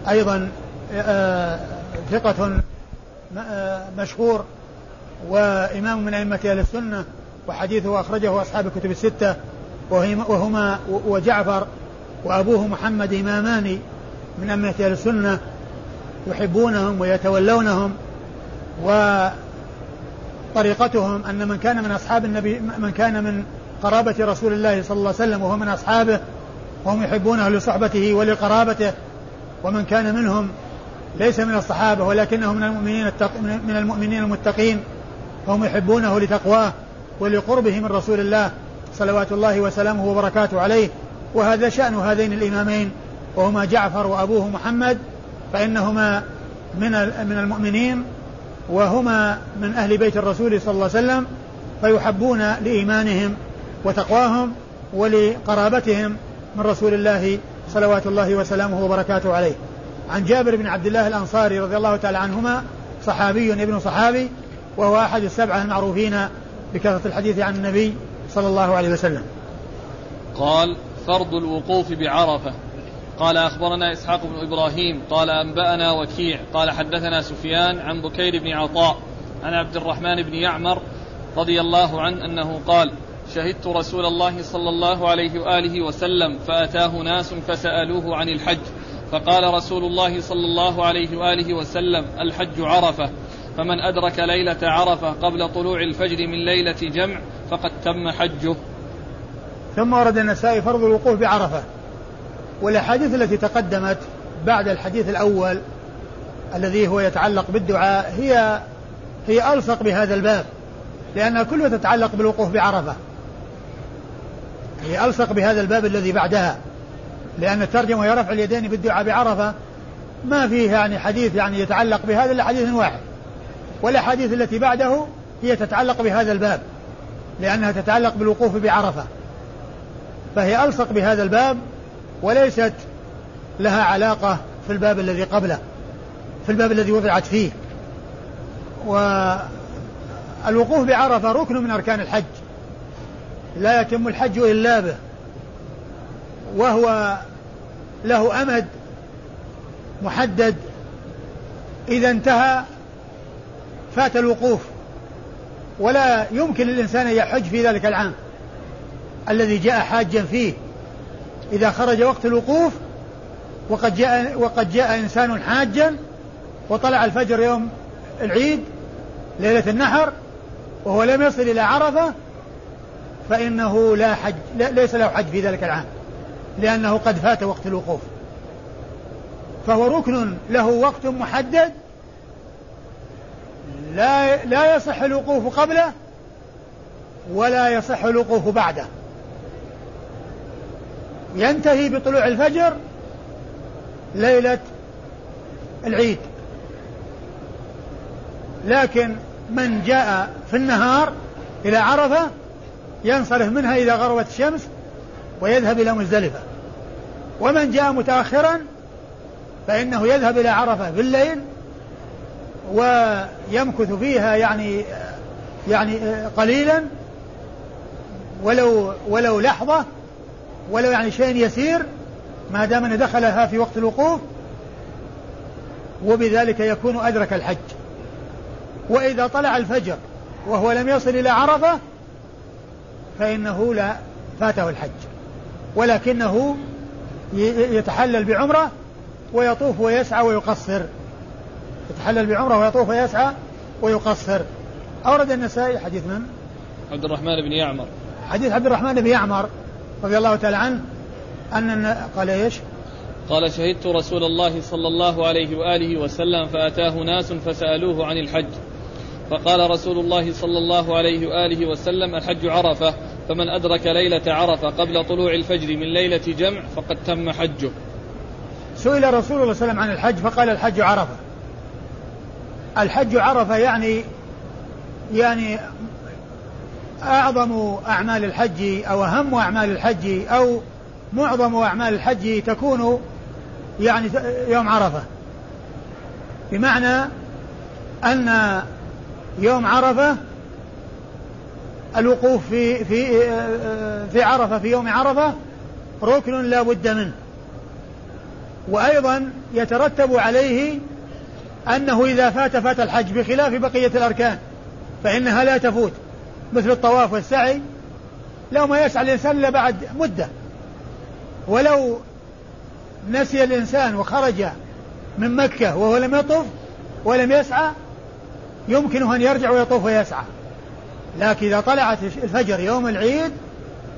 أيضا آه، ثقة آه، مشهور وإمام من أئمة أهل السنة وحديثه أخرجه أصحاب الكتب الستة وهما وجعفر وأبوه محمد إمامان من أئمة أهل السنة يحبونهم ويتولونهم وطريقتهم أن من كان من أصحاب النبي من كان من قرابة رسول الله صلى الله عليه وسلم وهو من أصحابه وهم يحبونه لصحبته ولقرابته ومن كان منهم ليس من الصحابة ولكنه من المؤمنين التق... من المؤمنين المتقين فهم يحبونه لتقواه ولقربه من رسول الله صلوات الله وسلامه وبركاته عليه. وهذا شأن هذين الإمامين وهما جعفر وأبوه محمد فإنهما من من المؤمنين وهما من أهل بيت الرسول صلى الله عليه وسلم فيحبون لإيمانهم وتقواهم ولقرابتهم من رسول الله صلوات الله وسلامه وبركاته عليه. عن جابر بن عبد الله الأنصاري رضي الله تعالى عنهما صحابي ابن صحابي وهو أحد السبعة المعروفين بكثرة الحديث عن النبي صلى الله عليه وسلم. قال فرض الوقوف بعرفة. قال أخبرنا إسحاق بن إبراهيم قال أنبأنا وكيع قال حدثنا سفيان عن بكير بن عطاء عن عبد الرحمن بن يعمر رضي الله عنه أنه قال شهدت رسول الله صلى الله عليه وآله وسلم فأتاه ناس فسألوه عن الحج فقال رسول الله صلى الله عليه وآله وسلم الحج عرفة فمن أدرك ليلة عرفة قبل طلوع الفجر من ليلة جمع فقد تم حجه ثم ورد النسائي فرض الوقوف بعرفة. والأحاديث التي تقدمت بعد الحديث الأول الذي هو يتعلق بالدعاء هي هي ألصق بهذا الباب لأنها كلها تتعلق بالوقوف بعرفة. هي ألصق بهذا الباب الذي بعدها لأن الترجمة هي رفع اليدين بالدعاء بعرفة ما فيه يعني حديث يعني يتعلق بهذا إلا حديث واحد. والأحاديث التي بعده هي تتعلق بهذا الباب لأنها تتعلق بالوقوف بعرفة. فهي ألصق بهذا الباب وليست لها علاقة في الباب الذي قبله في الباب الذي وضعت فيه. والوقوف بعرفة ركن من أركان الحج. لا يتم الحج إلا به. وهو له أمد محدد. إذا انتهى فات الوقوف. ولا يمكن للإنسان أن يحج في ذلك العام الذي جاء حاجا فيه. إذا خرج وقت الوقوف وقد جاء وقد جاء إنسان حاجا وطلع الفجر يوم العيد ليلة النحر وهو لم يصل إلى عرفة فإنه لا حج ليس له حج في ذلك العام لأنه قد فات وقت الوقوف. فهو ركن له وقت محدد لا لا يصح الوقوف قبله ولا يصح الوقوف بعده. ينتهي بطلوع الفجر ليلة العيد. لكن من جاء في النهار إلى عرفة ينصرف منها إذا غربت الشمس ويذهب إلى مزدلفة. ومن جاء متأخرا فإنه يذهب إلى عرفة بالليل ويمكث فيها يعني يعني قليلا ولو ولو لحظة ولو يعني شيء يسير ما دام أنه دخلها في وقت الوقوف وبذلك يكون أدرك الحج. وإذا طلع الفجر وهو لم يصل إلى عرفة فإنه لا فاته الحج. ولكنه يتحلل بعمرة ويطوف ويسعى ويقصر. يتحلل بعمرة ويطوف ويسعى ويقصر. أورد النسائي حديث من؟ عبد الرحمن بن يعمر. حديث عبد الرحمن بن يعمر. رضي الله تعالى عنه أن قال إيش؟ قال شهدت رسول الله صلى الله عليه وآله وسلم فأتاه ناس فسألوه عن الحج. فقال رسول الله صلى الله عليه وآله وسلم الحج عرفة فمن أدرك ليلة عرفة قبل طلوع الفجر من ليلة جمع فقد تم حجه. سئل رسول الله صلى الله عليه وسلم عن الحج فقال الحج عرفة. الحج عرفة يعني يعني أعظم أعمال الحج أو أهم أعمال الحج أو معظم أعمال الحج تكون يعني يوم عرفة. بمعنى أن يوم عرفة الوقوف في في في عرفة في يوم عرفة ركن لا بد منه. وأيضا يترتب عليه أنه إذا فات فات الحج بخلاف بقية الأركان فإنها لا تفوت. مثل الطواف والسعي لو ما يسعى الإنسان إلا بعد مدة. ولو نسي الإنسان وخرج من مكة وهو لم يطف ولم يسعى يمكنه أن يرجع ويطوف ويسعى. لكن إذا طلعت الفجر يوم العيد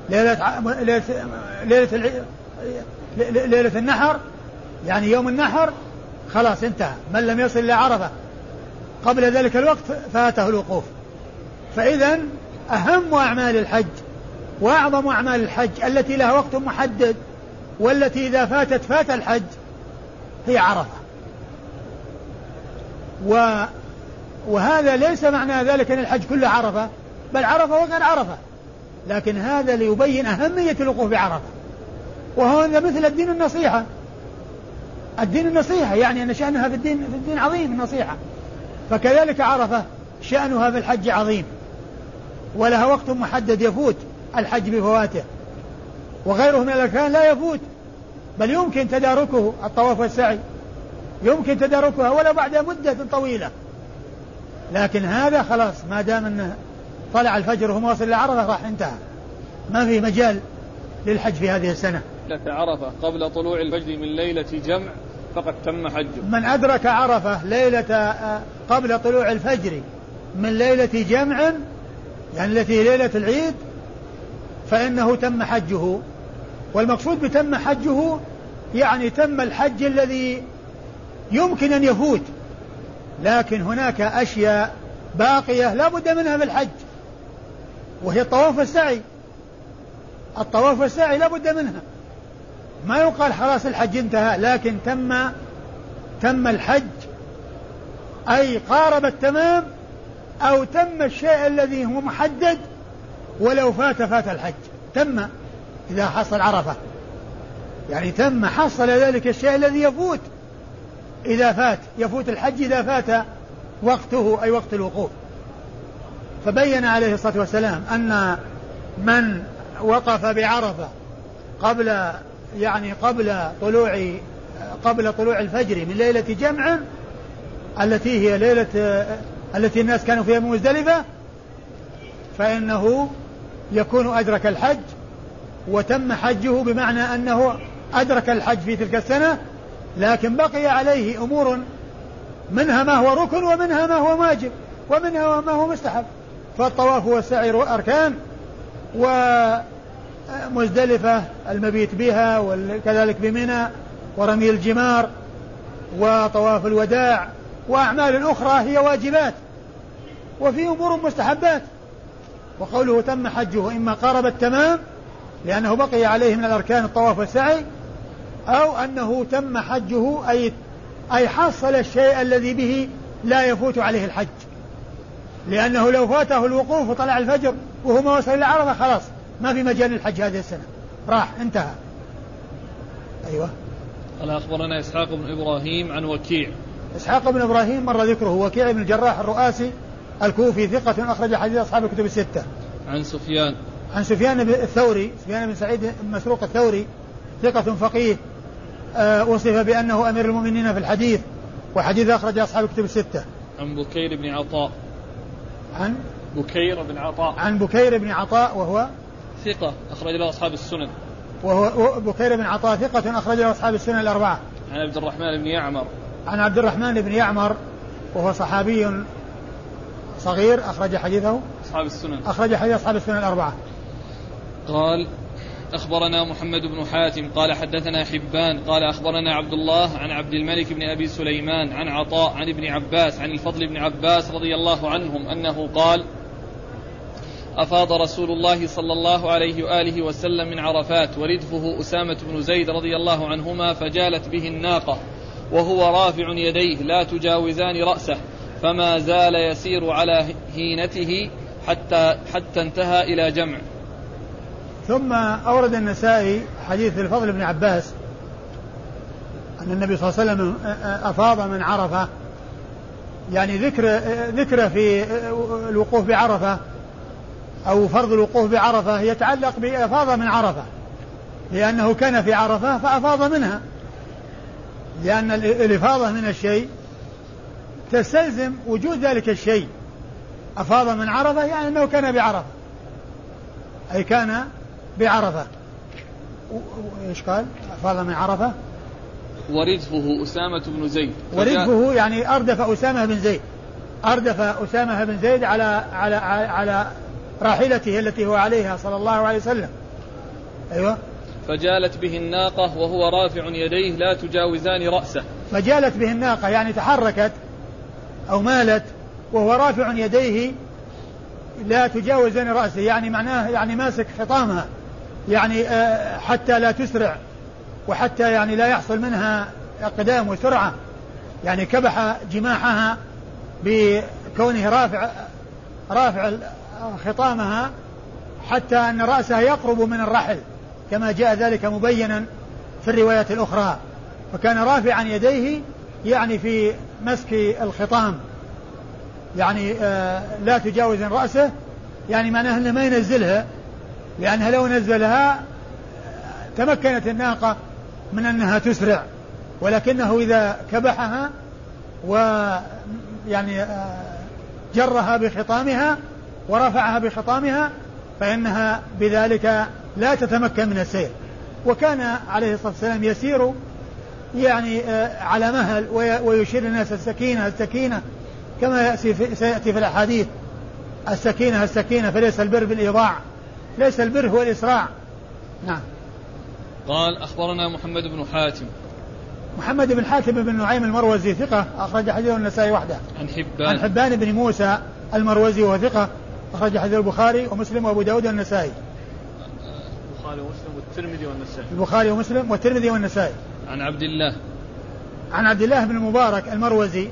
ليلة ليلة ليلة, ليلة النحر يعني يوم النحر خلاص انتهى. من لم يصل إلى عرفة قبل ذلك الوقت فاته الوقوف. فإذا أهم أعمال الحج وأعظم أعمال الحج التي لها وقت محدد والتي إذا فاتت فات الحج هي عرفة. و وهذا ليس معنى ذلك أن الحج كله عرفة بل عرفة وغير عرفة. لكن هذا ليبين أهمية الوقوف بعرفة. وهو مثل الدين النصيحة. الدين النصيحة يعني أن شأنها في الدين في الدين عظيم النصيحة فكذلك عرفة شأنها في الحج عظيم. ولها وقت محدد يفوت الحج بفواته. وغيره من الأركان لا يفوت بل يمكن تداركه الطواف والسعي. يمكن تداركها ولو بعد مدة طويلة. لكن هذا خلاص ما دام انه طلع الفجر وهو واصل لعرفة راح انتهى. ما في مجال للحج في هذه السنة. ليلة عرفة قبل طلوع الفجر من ليلة جمع فقد تم حجه. من أدرك عرفة ليلة آه، قبل طلوع الفجر من ليلة جمع يعني التي هي ليلة العيد فإنه تم حجه. والمقصود بتم حجه يعني تم الحج الذي يمكن أن يفوت. لكن هناك أشياء باقية لا بد منها في الحج وهي الطواف والسعي. الطواف والسعي لا بد منها. ما يقال خلاص الحج انتهى لكن تم تم الحج أي قارب التمام أو تم الشيء الذي هو محدد ولو فات فات الحج. تم إذا حصل عرفة. يعني تم حصل ذلك الشيء الذي يفوت. إذا فات يفوت الحج إذا فات وقته أي وقت الوقوف. فبين عليه الصلاة والسلام أن من وقف بعرفة قبل يعني قبل طلوع قبل طلوع الفجر من ليلة جمع التي هي ليلة التي الناس كانوا فيها مزدلفة فإنه يكون أدرك الحج وتم حجه بمعنى أنه أدرك الحج في تلك السنة لكن بقي عليه أمور منها ما هو ركن ومنها ما هو واجب ومنها ما هو مستحب. فالطواف والسعي أركان ومزدلفة المبيت بها وكذلك بمنى ورمي الجمار وطواف الوداع وأعمال الأخرى هي واجبات وفي أمور مستحبات. وقوله تم حجه إما قارب التمام لأنه بقي عليه من الأركان الطواف والسعي أو أنه تم حجه أي أي حصل الشيء الذي به لا يفوت عليه الحج. لأنه لو فاته الوقوف وطلع الفجر وهو ما وصل إلى عرفة خلاص ما في مجال الحج هذه السنة. راح انتهى. أيوه. قال أخبرنا إسحاق بن إبراهيم عن وكيع. إسحاق بن إبراهيم مر ذكره وكيع بن الجراح الرؤاسي الكوفي ثقة أخرج حديث أصحاب الكتب الستة. عن سفيان. عن سفيان الثوري سفيان بن سعيد مسروق الثوري ثقة فقيه آه وصف بأنه أمير المؤمنين في الحديث وحديث أخرج أصحاب الكتب الستة. عن بكير بن عطاء. عن؟ بكير بن عطاء. عن بكير بن عطاء وهو؟ ثقة أخرج له أصحاب السنن. وهو بكير بن عطاء ثقة أخرج له أصحاب السنن الأربعة. عن عبد الرحمن بن يعمر. عن عبد الرحمن بن يعمر وهو صحابي صغير أخرج حديثه. أصحاب السنن. أخرج حديث أصحاب السنن الأربعة. قال أخبرنا محمد بن حاتم قال حدثنا حبان قال أخبرنا عبد الله عن عبد الملك بن أبي سليمان عن عطاء عن ابن عباس عن الفضل بن عباس رضي الله عنهم أنه قال أفاض رسول الله صلى الله عليه وآله وسلم من عرفات وردفه أسامة بن زيد رضي الله عنهما فجالت به الناقة. وهو رافع يديه لا تجاوزان رأسه. فما زال يسير على هينته حتى حتى انتهى إلى جمع. ثم أورد النسائي حديث الفضل بن عباس أن النبي صلى الله عليه وسلم أفاض من عرفة. يعني ذكر ذكر في الوقوف بعرفة أو فرض الوقوف بعرفة يتعلق بأفاض من عرفة. لأنه كان في عرفة فأفاض منها. لأن الإفاضة من الشيء تستلزم وجود ذلك الشيء. أفاض من عرفة يعني أنه كان بعرفة. أي كان بعرفة. إيش قال؟ أفاض من عرفة. وردفه أسامة بن زيد. وردفه يعني أردف أسامة بن زيد. أردف أسامة بن زيد على على على راحلته التي هو عليها صلى الله عليه وسلم. أيوه. فجالت به الناقة وهو رافع يديه لا تجاوزان رأسه. فجالت به الناقة يعني تحركت أو مالت وهو رافع يديه لا تجاوزان رأسه يعني معناه يعني ماسك خطامها يعني آه، حتى لا تسرع وحتى يعني لا يحصل منها اقدام وسرعة يعني كبح جماحها بكونه رافع رافع خطامها حتى أن رأسها يقرب من الرحل. كما جاء ذلك مبينا في الروايات الأخرى. فكان رافعا يديه يعني في مسك الخطام. يعني آه لا تجاوز رأسه. يعني معناه أنه ما ينزلها. لأنها لو نزلها تمكنت الناقة من أنها تسرع. ولكنه إذا كبحها و يعني آه، جرها بخطامها ورفعها بخطامها فإنها بذلك لا تتمكن من السير. وكان عليه الصلاة والسلام يسير يعني آه، على مهل ويشير الناس السكينة السكينة كما سيأتي في الأحاديث. السكينة السكينة فليس البر بالإيضاع ليس البر هو الإسراع. نعم. قال أخبرنا محمد بن حاتم. محمد بن حاتم بن نعيم المروزي ثقة أخرج حديث النسائي وحده. عن حبان. عن حبان بن موسى المروزي وهو ثقة أخرج حديث البخاري ومسلم وأبو داود والنسائي البخاري ومسلم والترمذي والنسائي. البخاري ومسلم والترمذي والنسائي. عن عبد الله. عن عبد الله بن المبارك المروزي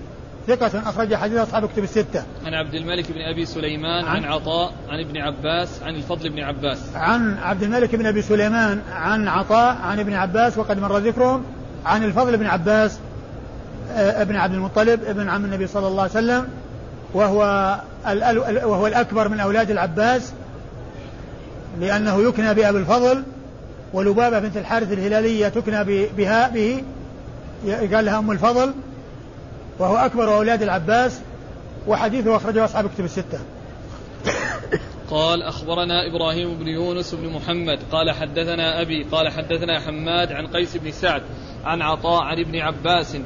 ثقة أخرج حديث أصحاب كتب الستة. عن عبد الملك بن أبي سليمان عن, عن عطاء عن ابن عباس عن الفضل بن عباس. عن عبد الملك بن أبي سليمان عن عطاء عن ابن عباس وقد مر ذكرهم. عن الفضل بن عباس آه، ابن عبد المطلب ابن عم النبي صلى الله عليه وسلم وهو وهو الأكبر من أولاد العباس. لأنه يكنى بأبي الفضل ولبابة بنت الحارث الهلالية تكنى بها به قال لها أم الفضل وهو أكبر أولاد العباس وحديثه أخرجه أصحاب كتب الستة. قال أخبرنا إبراهيم بن يونس بن محمد قال حدثنا أبي قال حدثنا حماد عن قيس بن سعد عن عطاء عن ابن عباس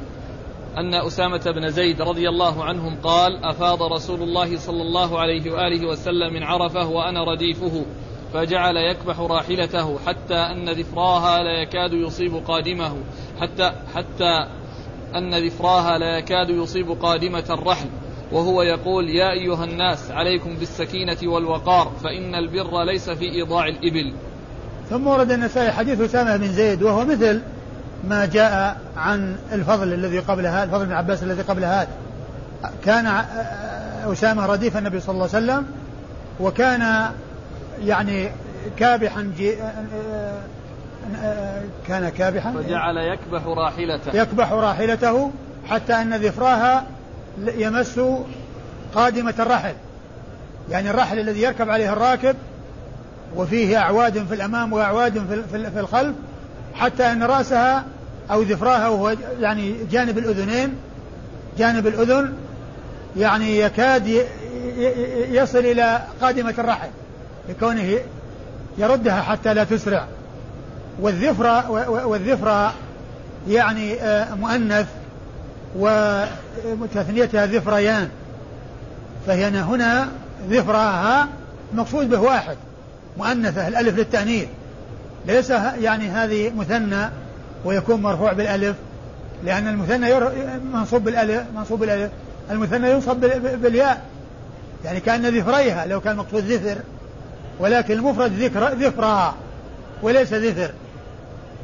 أن أسامة بن زيد رضي الله عنهم قال أفاض رسول الله صلى الله عليه وآله وسلم من عرفة وأنا رديفه. فجعل يكبح راحلته حتى أن ذفراها لا يكاد يصيب قادمه. حتى حتى أن ذفراها لا يكاد يصيب قادمة الرحل وهو يقول يا أيها الناس عليكم بالسكينة والوقار فإن البر ليس في إيضاع الإبل. ثم ورد النسائي حديث أسامة بن زيد وهو مثل ما جاء عن الفضل الذي قبل هذا الفضل بن عباس الذي قبل هذا كان أسامة رديف النبي صلى الله عليه وسلم وكان يعني كابحا جي كان كابحا. فجعل يكبح راحلته. يكبح راحلته حتى أن ذفراها يمس قادمة الرحل. يعني الرحل الذي يركب عليه الراكب وفيه أعواد في الأمام وأعواد في الخلف حتى أن رأسها أو ذفراها وهو يعني جانب الأذنين جانب الأذن يعني يكاد يصل إلى قادمة الرحل. لكونه يردها حتى لا تسرع. والذفرة والذفرة يعني آه، مؤنث وتثنيتها ذفريان. فهي هنا ذفراها مقصود به واحد مؤنثة الألف للتأنيث. ليس يعني هذه مثنى ويكون مرفوع بالألف لأن المثنى منصوب بالألف منصوب بالألف. المثنى ينصب بالياء. يعني كأن ذفريها لو كان مقصود ذفر. ولكن المفرد ذكر ذفرا وليس ذفر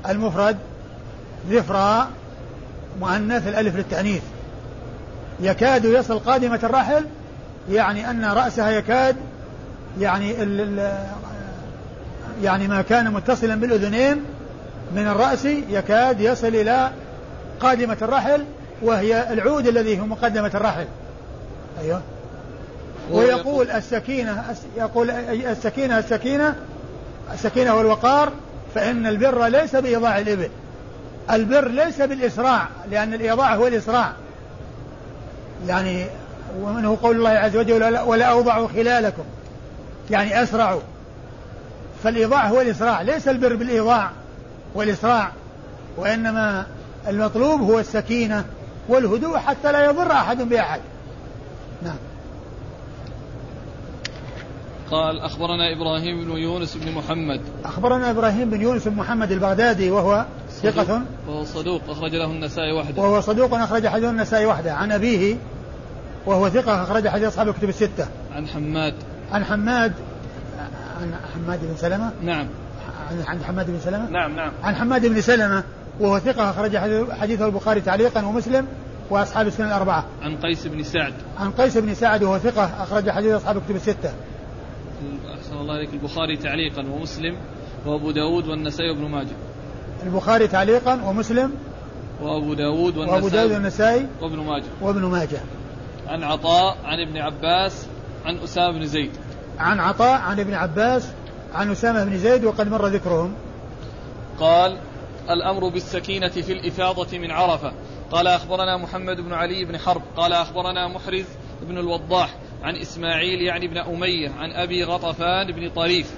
المفرد ذفرا مؤنث الألف للتأنيث. يكاد يصل قادمة الرحل يعني أن رأسها يكاد يعني ال ال يعني ما كان متصلا بالأذنين من الرأس يكاد يصل إلى قادمة الرحل وهي العود الذي هو مقدمة الرحل. أيوه. ويقول السكينة يقول السكينة السكينة السكينة والوقار فإن البر ليس بإيضاع الإبل. البر ليس بالإسراع لأن الإيضاع هو الإسراع. يعني ومنه قول الله عز وجل ولا أوضعوا خلالكم. يعني أسرعوا. فالإيضاع هو الإسراع ليس البر بالإيضاع والإسراع. وإنما المطلوب هو السكينة والهدوء حتى لا يضر أحد بأحد. نعم. قال أخبرنا إبراهيم بن يونس بن محمد. أخبرنا إبراهيم بن يونس بن محمد البغدادي وهو ثقة. وهو صدوق أخرج له النسائي وحده. وهو صدوق أخرج حديث النسائي وحده. عن أبيه وهو ثقة أخرج حديث أصحاب الكتب الستة. عن حماد. عن حماد عن حماد بن سلمة؟ نعم. عن حماد بن سلمة؟ نعم نعم. عن حماد بن سلمة وهو ثقة أخرج حديثه البخاري تعليقا ومسلم وأصحاب السنن الأربعة. عن قيس بن سعد. عن قيس بن سعد وهو ثقة أخرج حديث أصحاب الكتب الستة. أحسن الله عليك البخاري تعليقا ومسلم وأبو داود والنسائي وابن ماجه. البخاري تعليقا ومسلم وأبو داود والنسائي وأبو داود والنسائي وابن ماجه. وابن ماجه. عن عطاء عن ابن عباس عن أسامة بن زيد. عن عطاء عن ابن عباس عن أسامة بن زيد وقد مر ذكرهم. قال الأمر بالسكينة في الإفاضة من عرفة قال أخبرنا محمد بن علي بن حرب قال أخبرنا محرز بن الوضاح عن إسماعيل يعني بن أمية عن أبي غطفان بن طريف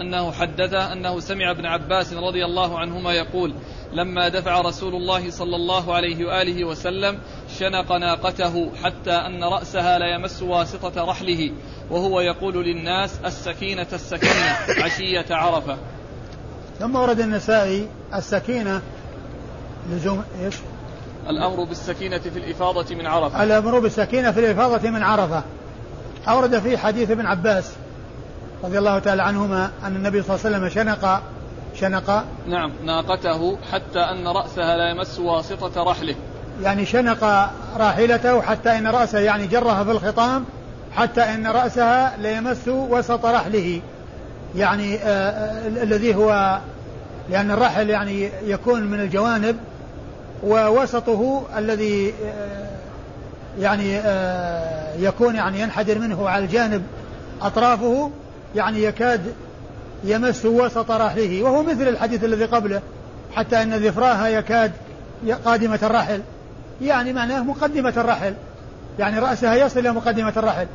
أنه حدثه أنه سمع ابن عباس رضي الله عنهما يقول لما دفع رسول الله صلى الله عليه وآله وسلم شنق ناقته حتى أن رأسها لا يمس واسطة رحله وهو يقول للناس السكينة السكينة عشية عرفة ثم ورد النسائي السكينة لزوم إيش؟ الأمر بالسكينة في الإفاضة من عرفة. الأمر بالسكينة في الإفاضة من عرفة. أورد في حديث ابن عباس رضي الله تعالى عنهما أن النبي صلى الله عليه وسلم شنق شنق. نعم ناقته حتى أن رأسها لا يمس واسطة رحله. يعني شنق راحلته حتى أن رأسه يعني جرها في الخطام حتى أن رأسها لا يمس وسط رحله. يعني آه, آه، الذي هو لأن الرحل يعني يكون من الجوانب ووسطه الذي آه، يعني آه، يكون يعني ينحدر منه على الجانب أطرافه يعني يكاد يمس وسط رحله. وهو مثل الحديث الذي قبله حتى أن ذفراها يكاد قادمة الرحل. يعني معناه مقدمة الرحل. يعني رأسها يصل إلى مقدمة الرحل.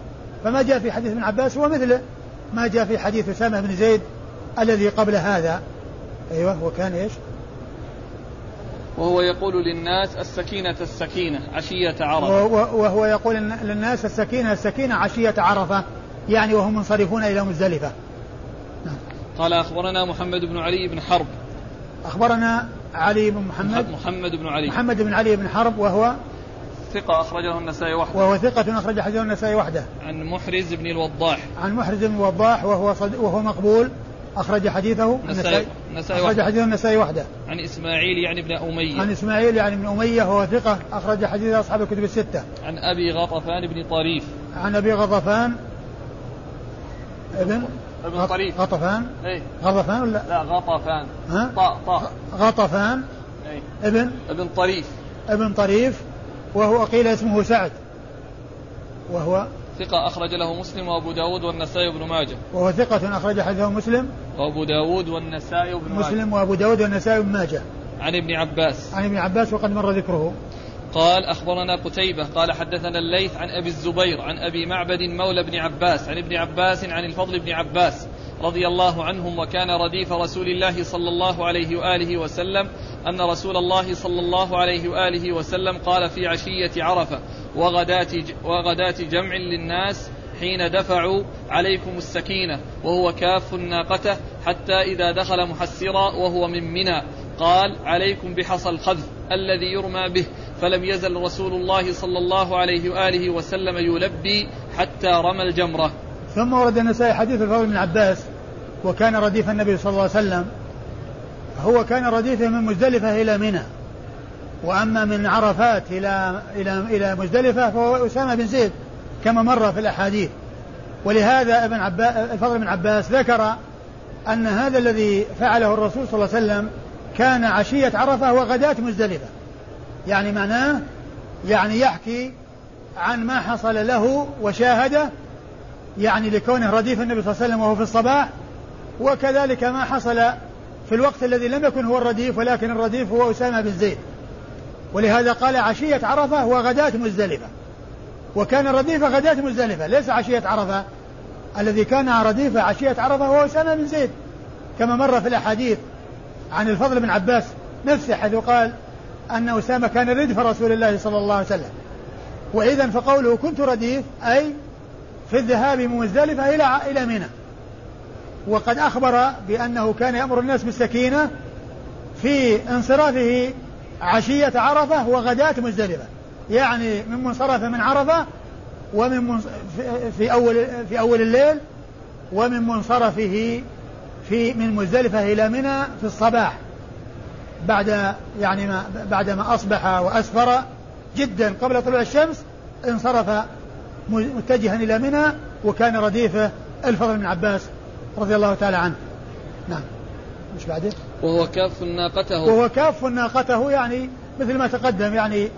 فما جاء في حديث ابن عباس هو مثل ما جاء في حديث أسامة بن زيد الذي قبل هذا. أيوه وكان إيش؟ وهو يقول للناس السكينة السكينة عشية عرفة. وهو يقول للناس السكينة السكينة عشية عرفة يعني وهم منصرفون إلى مزدلفة. قال أخبرنا محمد بن علي بن حرب. أخبرنا علي بن محمد. محمد بن علي. محمد بن علي بن حرب وهو ثقة أخرجه النسائي وحده. وهو ثقة أخرج حديث النسائي وحده. عن محرز بن الوضاح. عن محرز بن الوضاح وهو صد وهو مقبول. أخرج حديثه النسائي أخرج حديث النسائي وحده عن إسماعيل يعني ابن أمية. عن إسماعيل يعني ابن أمية وهو ثقة. أخرج حديث أصحاب الكتب الستة. عن أبي غطفان بن طريف. عن أبي غطفان. ابن ابن طريف. غطفان؟ إيه. غطفان ولا؟ لا غطفان. ها؟ طاء طاء. غطفان. إيه. ابن ابن طريف. ابن طريف وهو قيل اسمه سعد. وهو ثقة أخرج له مسلم وأبو داود والنسائي وابن ماجه. وهو ثقة أخرج حديثه مسلم. وأبو داود والنسائي وابن ماجه. مسلم وأبو داود والنسائي وابن ماجه. عن ابن عباس. عن ابن عباس وقد مر ذكره. قال أخبرنا قتيبة قال حدثنا الليث عن أبي الزبير عن أبي معبد مولى ابن عباس عن ابن عباس عن الفضل بن عباس رضي الله عنهم وكان رديف رسول الله صلى الله عليه وآله وسلم أن رسول الله صلى الله عليه وآله وسلم قال في عشية عرفة وغداة, وغداة جمع للناس حين دفعوا عليكم السكينة وهو كاف ناقته حتى إذا دخل محسرا وهو من منى. قال عليكم بحصى الخذف الذي يرمى به. فلم يزل رسول الله صلى الله عليه وآله وسلم يلبي حتى رمى الجمرة. ثم ورد النسائي حديث الفضل بن عباس وكان رديف النبي صلى الله عليه وسلم هو كان رديفه من مزدلفة إلى منى. وأما من عرفات إلى إلى إلى مزدلفة فهو أسامة بن زيد كما مر في الأحاديث. ولهذا ابن عباس الفضل بن عباس ذكر أن هذا الذي فعله الرسول صلى الله عليه وسلم كان عشية عرفة وغداة مزدلفة. يعني معناه يعني يحكي عن ما حصل له وشاهده يعني لكونه رديف النبي صلى الله عليه وسلم وهو في الصباح وكذلك ما حصل في الوقت الذي لم يكن هو الرديف ولكن الرديف هو أسامة بن زيد. ولهذا قال عشية عرفة وغداة مزدلفة. وكان الرديف غداة مزدلفة ليس عشية عرفة. الذي كان رديف عشية عرفة هو أسامة بن زيد. كما مر في الأحاديث عن الفضل بن عباس نفسه حيث قال أن أسامة كان ردف رسول الله صلى الله عليه وسلم. وإذا فقوله كنت رديف أي في الذهاب من مزدلفة إلى إلى منى. وقد أخبر بأنه كان يأمر الناس بالسكينة في انصرافه عشية عرفة وغداة مزدلفة. يعني من منصرفه من عرفة ومن في أول في أول الليل ومن منصرفه في من مزدلفة إلى منى في الصباح. بعد يعني ما بعدما أصبح وأسفر جدا قبل طلوع الشمس انصرف متجها إلى منى وكان رديفه الفضل بن عباس رضي الله تعالى عنه. نعم. مش بعده وهو كاف ناقته. وهو كاف ناقته يعني مثل ما تقدم يعني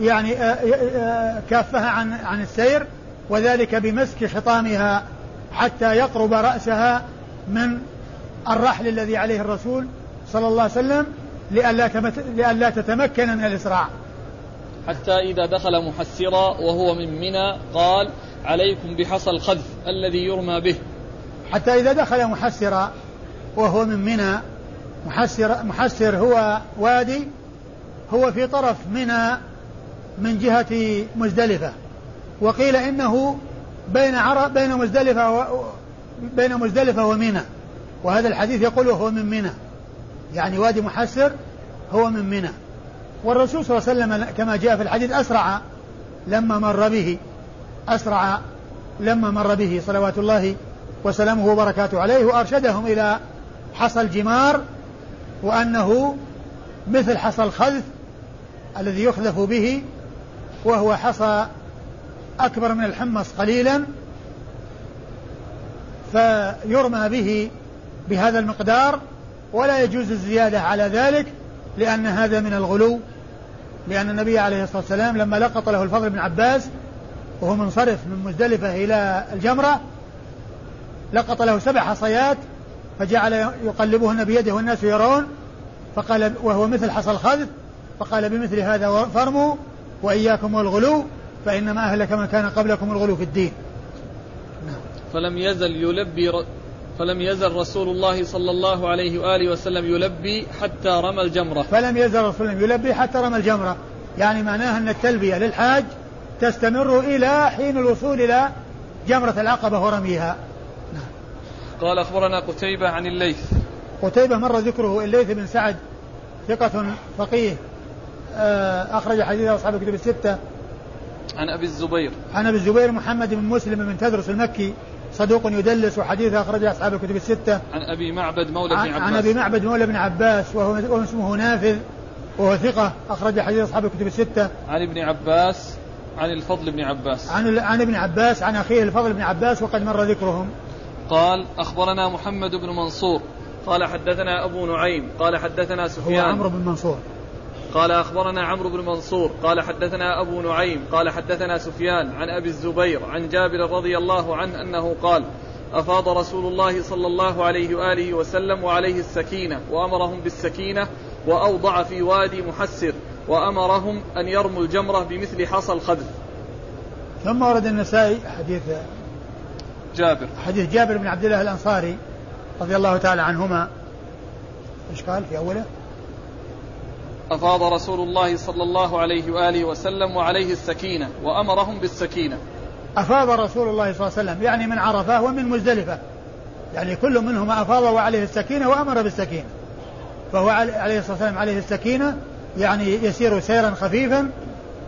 يعني آه، آه، آه، كافها عن عن السير وذلك بمسك حطامها حتى يقرب رأسها من الرحل الذي عليه الرسول صلى الله عليه وسلم لئلا لئلا تتمكن من الإسراع. حتى إذا دخل محسرا وهو من منى قال عليكم بحصى الخذف الذي يرمى به. حتى إذا دخل محسرا وهو من منى محسر محسر هو وادي هو في طرف منى من جهة مزدلفة. وقيل إنه بين عرب بين مزدلفة و بين مزدلفة ومنى. وهذا الحديث يقول وهو من منى. يعني وادي محسر هو من منى. والرسول صلى الله عليه وسلم كما جاء في الحديث أسرع لما مر به. أسرع لما مر به صلوات الله وسلامه وبركاته عليه وأرشدهم إلى حصى الجمار وأنه مثل حصى الخذف الذي يخذف به وهو حصى أكبر من الحمص قليلا فيرمى به بهذا المقدار ولا يجوز الزيادة على ذلك لأن هذا من الغلو لأن النبي عليه الصلاة والسلام لما لقط له الفضل بن عباس وهو منصرف من مزدلفة إلى الجمرة لقط له سبع حصيات فجعل يقلبهن بيده والناس يرون فقال وهو مثل حصى الخذف فقال بمثل هذا فرموا وإياكم والغلو فإنما أهلك من كان قبلكم الغلو في الدين نعم. فلم يزل يلبي فلم يزل رسول الله صلى الله عليه وآله وسلم يلبي حتى رمى الجمرة فلم يزل رسول الله يلبي حتى رمى الجمرة يعني معناها أن التلبية للحاج تستمر إلى حين الوصول إلى جمرة العقبة ورميها. قال أخبرنا قتيبة عن الليث. قتيبة مر ذكره الليث بن سعد ثقة فقيه آه، أخرج حديثه أصحاب الكتب الستة. عن أبي الزبير. عن أبي الزبير محمد بن مسلم بن تدرس المكي صدوق يدلس وحديثه أخرجه أصحاب الكتب الستة. عن أبي معبد مولى بن عباس عن أبي معبد مولى بن عباس وهو اسمه نافذ وهو ثقة أخرج حديث أصحاب الكتب الستة. عن ابن عباس عن الفضل بن عباس. عن عن ابن عباس عن أخيه الفضل بن عباس وقد مر ذكرهم. قال أخبرنا محمد بن منصور. قال حدثنا أبو نعيم. قال حدثنا سفيان. هو عمرو بن منصور. قال أخبرنا عمرو بن منصور. قال حدثنا أبو نعيم. قال حدثنا سفيان عن أبي الزبير عن جابر رضي الله عنه أنه قال أفاض رسول الله صلى الله عليه وآله وسلم وعليه السكينة وأمرهم بالسكينة وأوضع في وادي محسر وأمرهم أن يرموا الجمرة بمثل حصى الخذف ثم ورد النسائي حديث جابر. حديث جابر بن عبد الله الأنصاري رضي الله تعالى عنهما. إيش قال في أوله؟ أفاض رسول الله صلى الله عليه وآله وسلم وعليه السكينة وأمرهم بالسكينة. أفاض رسول الله صلى الله عليه وسلم يعني من عرفة ومن مزدلفة. يعني كل منهما أفاض وعليه السكينة وأمر بالسكينة. فهو عليه الصلاة والسلام عليه السكينة يعني يسير سيرا خفيفا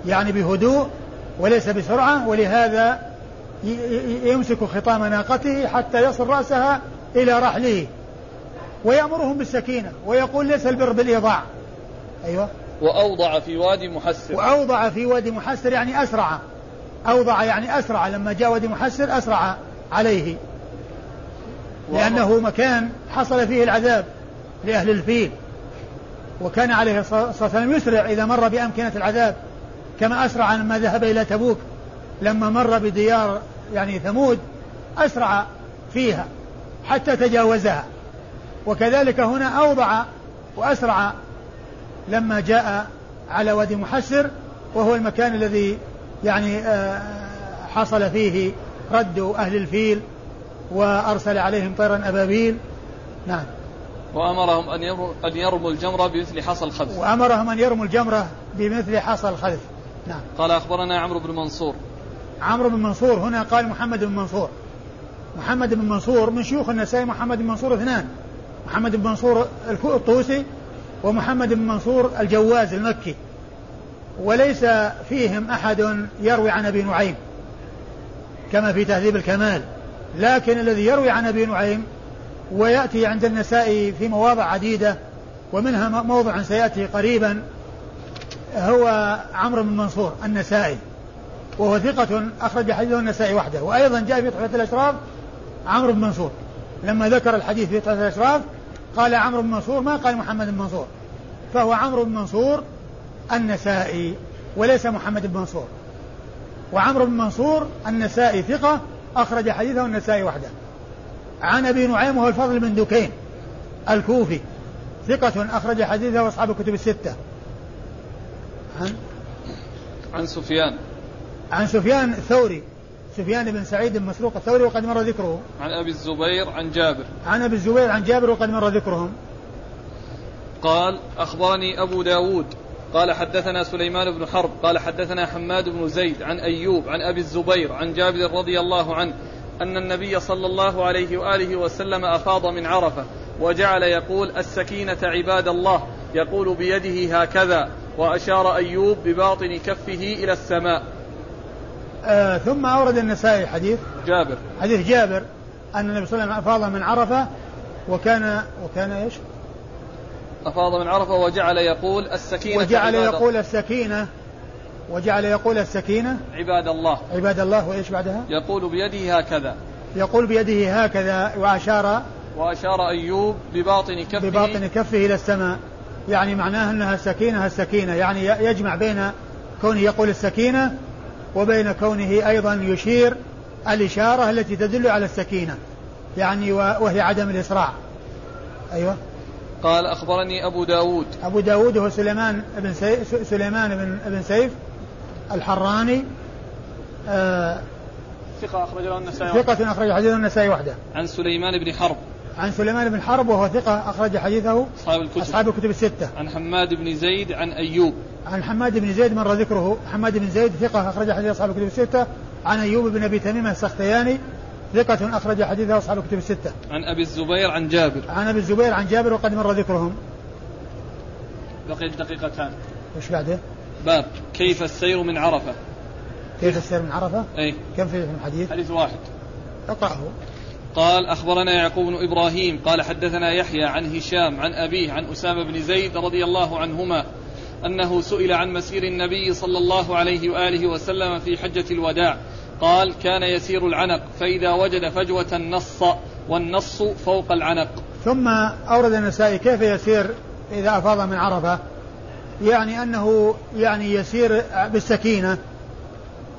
يعني بهدوء وليس بسرعة ولهذا يمسك خطام ناقته حتى يصل رأسها إلى رحله. ويأمرهم بالسكينة ويقول ليس البر بالإيضاع. أيوة. وأوضع في وادي محسر. وأوضع في وادي محسر يعني أسرع. أوضع يعني أسرع لما جاء وادي محسر أسرع عليه. لأنه مكان حصل فيه العذاب لأهل الفيل. وكان عليه الصلاة والسلام يسرع إذا مر بأمكنة العذاب. كما أسرع لما ذهب إلى تبوك. لما مر بديار يعني ثمود أسرع فيها حتى تجاوزها. وكذلك هنا أوضع وأسرع لما جاء على وادي محسر وهو المكان الذي يعني آه، حصل فيه رد أهل الفيل وأرسل عليهم طيرا أبابيل. نعم. وأمرهم أن أن يرموا الجمرة بمثل حصى الخذف وأمرهم أن يرموا الجمرة بمثل حصى الخذف نعم. قال أخبرنا عمرو بن منصور عمرو بن منصور هنا قال محمد بن منصور. محمد بن منصور من شيوخ النسائي محمد بن منصور اثنان. محمد بن منصور الطوسي ومحمد بن منصور الجواز المكي. وليس فيهم أحد يروي عن أبي نعيم كما في تهذيب الكمال. لكن الذي يروي عن أبي نعيم ويأتي عند النسائي في مواضع عديدة ومنها موضع سيأتي قريبا هو عمرو بن منصور النسائي. وهو ثقة أخرج حديثه النسائي وحده وأيضا جاء في تحفة الأشراف عمرو بن منصور. لما ذكر الحديث في تحفة الأشراف قال عمرو بن منصور ما قال محمد بن منصور فهو عمرو بن منصور النسائي وليس محمد بن منصور. وعمرو بن منصور النسائي ثقة أخرج حديثه النسائي وحده. عن أبي نعيم وهو الفضل بن دكين الكوفي ثقة أخرج حديثه أصحاب الكتب الستة. عن عن سفيان. عن سفيان الثوري سفيان بن سعيد بن مسروق الثوري وقد مر ذكره عن أبي الزبير عن جابر. عن أبي الزبير عن جابر وقد مر ذكرهم. قال أخبرني أبو داود. قال حدثنا سليمان بن حرب. قال حدثنا حماد بن زيد. عن أيوب عن أبي الزبير عن جابر رضي الله عنه أن النبي صلى الله عليه وآله وسلم أفاض من عرفة وجعل يقول السكينة عباد الله. يقول بيده هكذا وأشار أيوب بباطن كفه إلى السماء. آه ثم أورد النسائي حديث. جابر. حديث جابر أن النبي صلى الله عليه وسلم أفاض من عرفة وكان وكان إيش؟ أفاض من عرفة وجعل يقول السكينة وجعل يقول السكينة وجعل يقول السكينة عباد الله. عباد الله وإيش بعدها؟ يقول بيده هكذا. يقول بيده هكذا وأشار وأشار أيوب بباطن كفه. بباطن كفه إلى السماء. يعني معناه أنها السكينة السكينة. يعني يجمع بين كونه يقول السكينة وبين كونه أيضا يشير الإشارة التي تدل على السكينة يعني وهي عدم الإسراع. أيوة. قال أخبرني أبو داود. أبو داود هو سليمان بن سيف سليمان بن, بن سيف الحراني آه ثقة أخرج له النسائي ثقة أخرج حديثه النسائي وحده. عن سليمان بن حرب. عن سليمان بن حرب وهو ثقة أخرج حديثه أصحاب الكتب أصحاب الكتب الستة عن حماد بن زيد عن أيوب عن حماد بن زيد مر ذكره حماد بن زيد ثقة أخرج حديث أصحاب الكتب الستة عن أيوب بن أبي تميمة السختياني ثقة أخرج حديثه أصحاب الكتب الستة. عن أبي الزبير عن جابر. عن أبي الزبير عن جابر وقد مر ذكرهم. بقيت دقيقتان وش بعده؟ باب كيف السير من عرفة كيف السير من عرفة؟ أي كم في الحديث؟ حديث واحد اقرأه قال أخبرنا يعقوب بن إبراهيم قال حدثنا يحيى عن هشام عن أبيه عن أسامة بن زيد رضي الله عنهما أنه سئل عن مسير النبي صلى الله عليه وآله وسلم في حجة الوداع. قال كان يسير العنق فإذا وجد فجوة نص والنص فوق العنق. ثم أورد النسائي كيف يسير إذا أفاض من عرفة؟ يعني أنه يعني يسير بالسكينة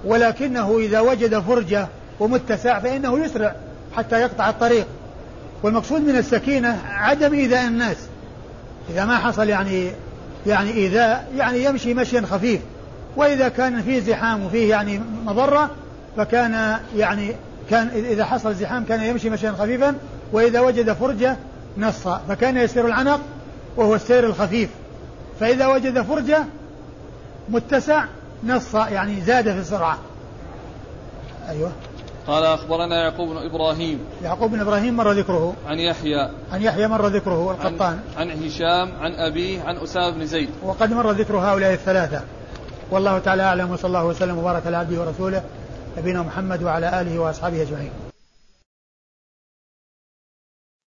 ولكنه إذا وجد فرجة ومتسع فإنه يسرع. حتى يقطع الطريق. والمقصود من السكينة عدم إيذاء الناس. إذا ما حصل يعني يعني إيذاء يعني يمشي مشيا خفيف. وإذا كان فيه زحام وفيه يعني مضرة فكان يعني كان إذا حصل زحام كان يمشي مشيا خفيفا وإذا وجد فرجة نص. فكان يسير العنق وهو السير الخفيف. فإذا وجد فرجة متسع نص يعني زاد في السرعة. أيوه. قال أخبرنا يعقوب بن إبراهيم. يعقوب بن إبراهيم مر ذكره. عن يحيى. عن يحيى مر ذكره القطان. عن, عن هشام عن أبيه عن أسامة بن زيد. وقد مر ذكر هؤلاء الثلاثة. والله تعالى أعلم وصلى الله وسلم وبارك على عبده ورسوله نبينا محمد وعلى آله وأصحابه أجمعين.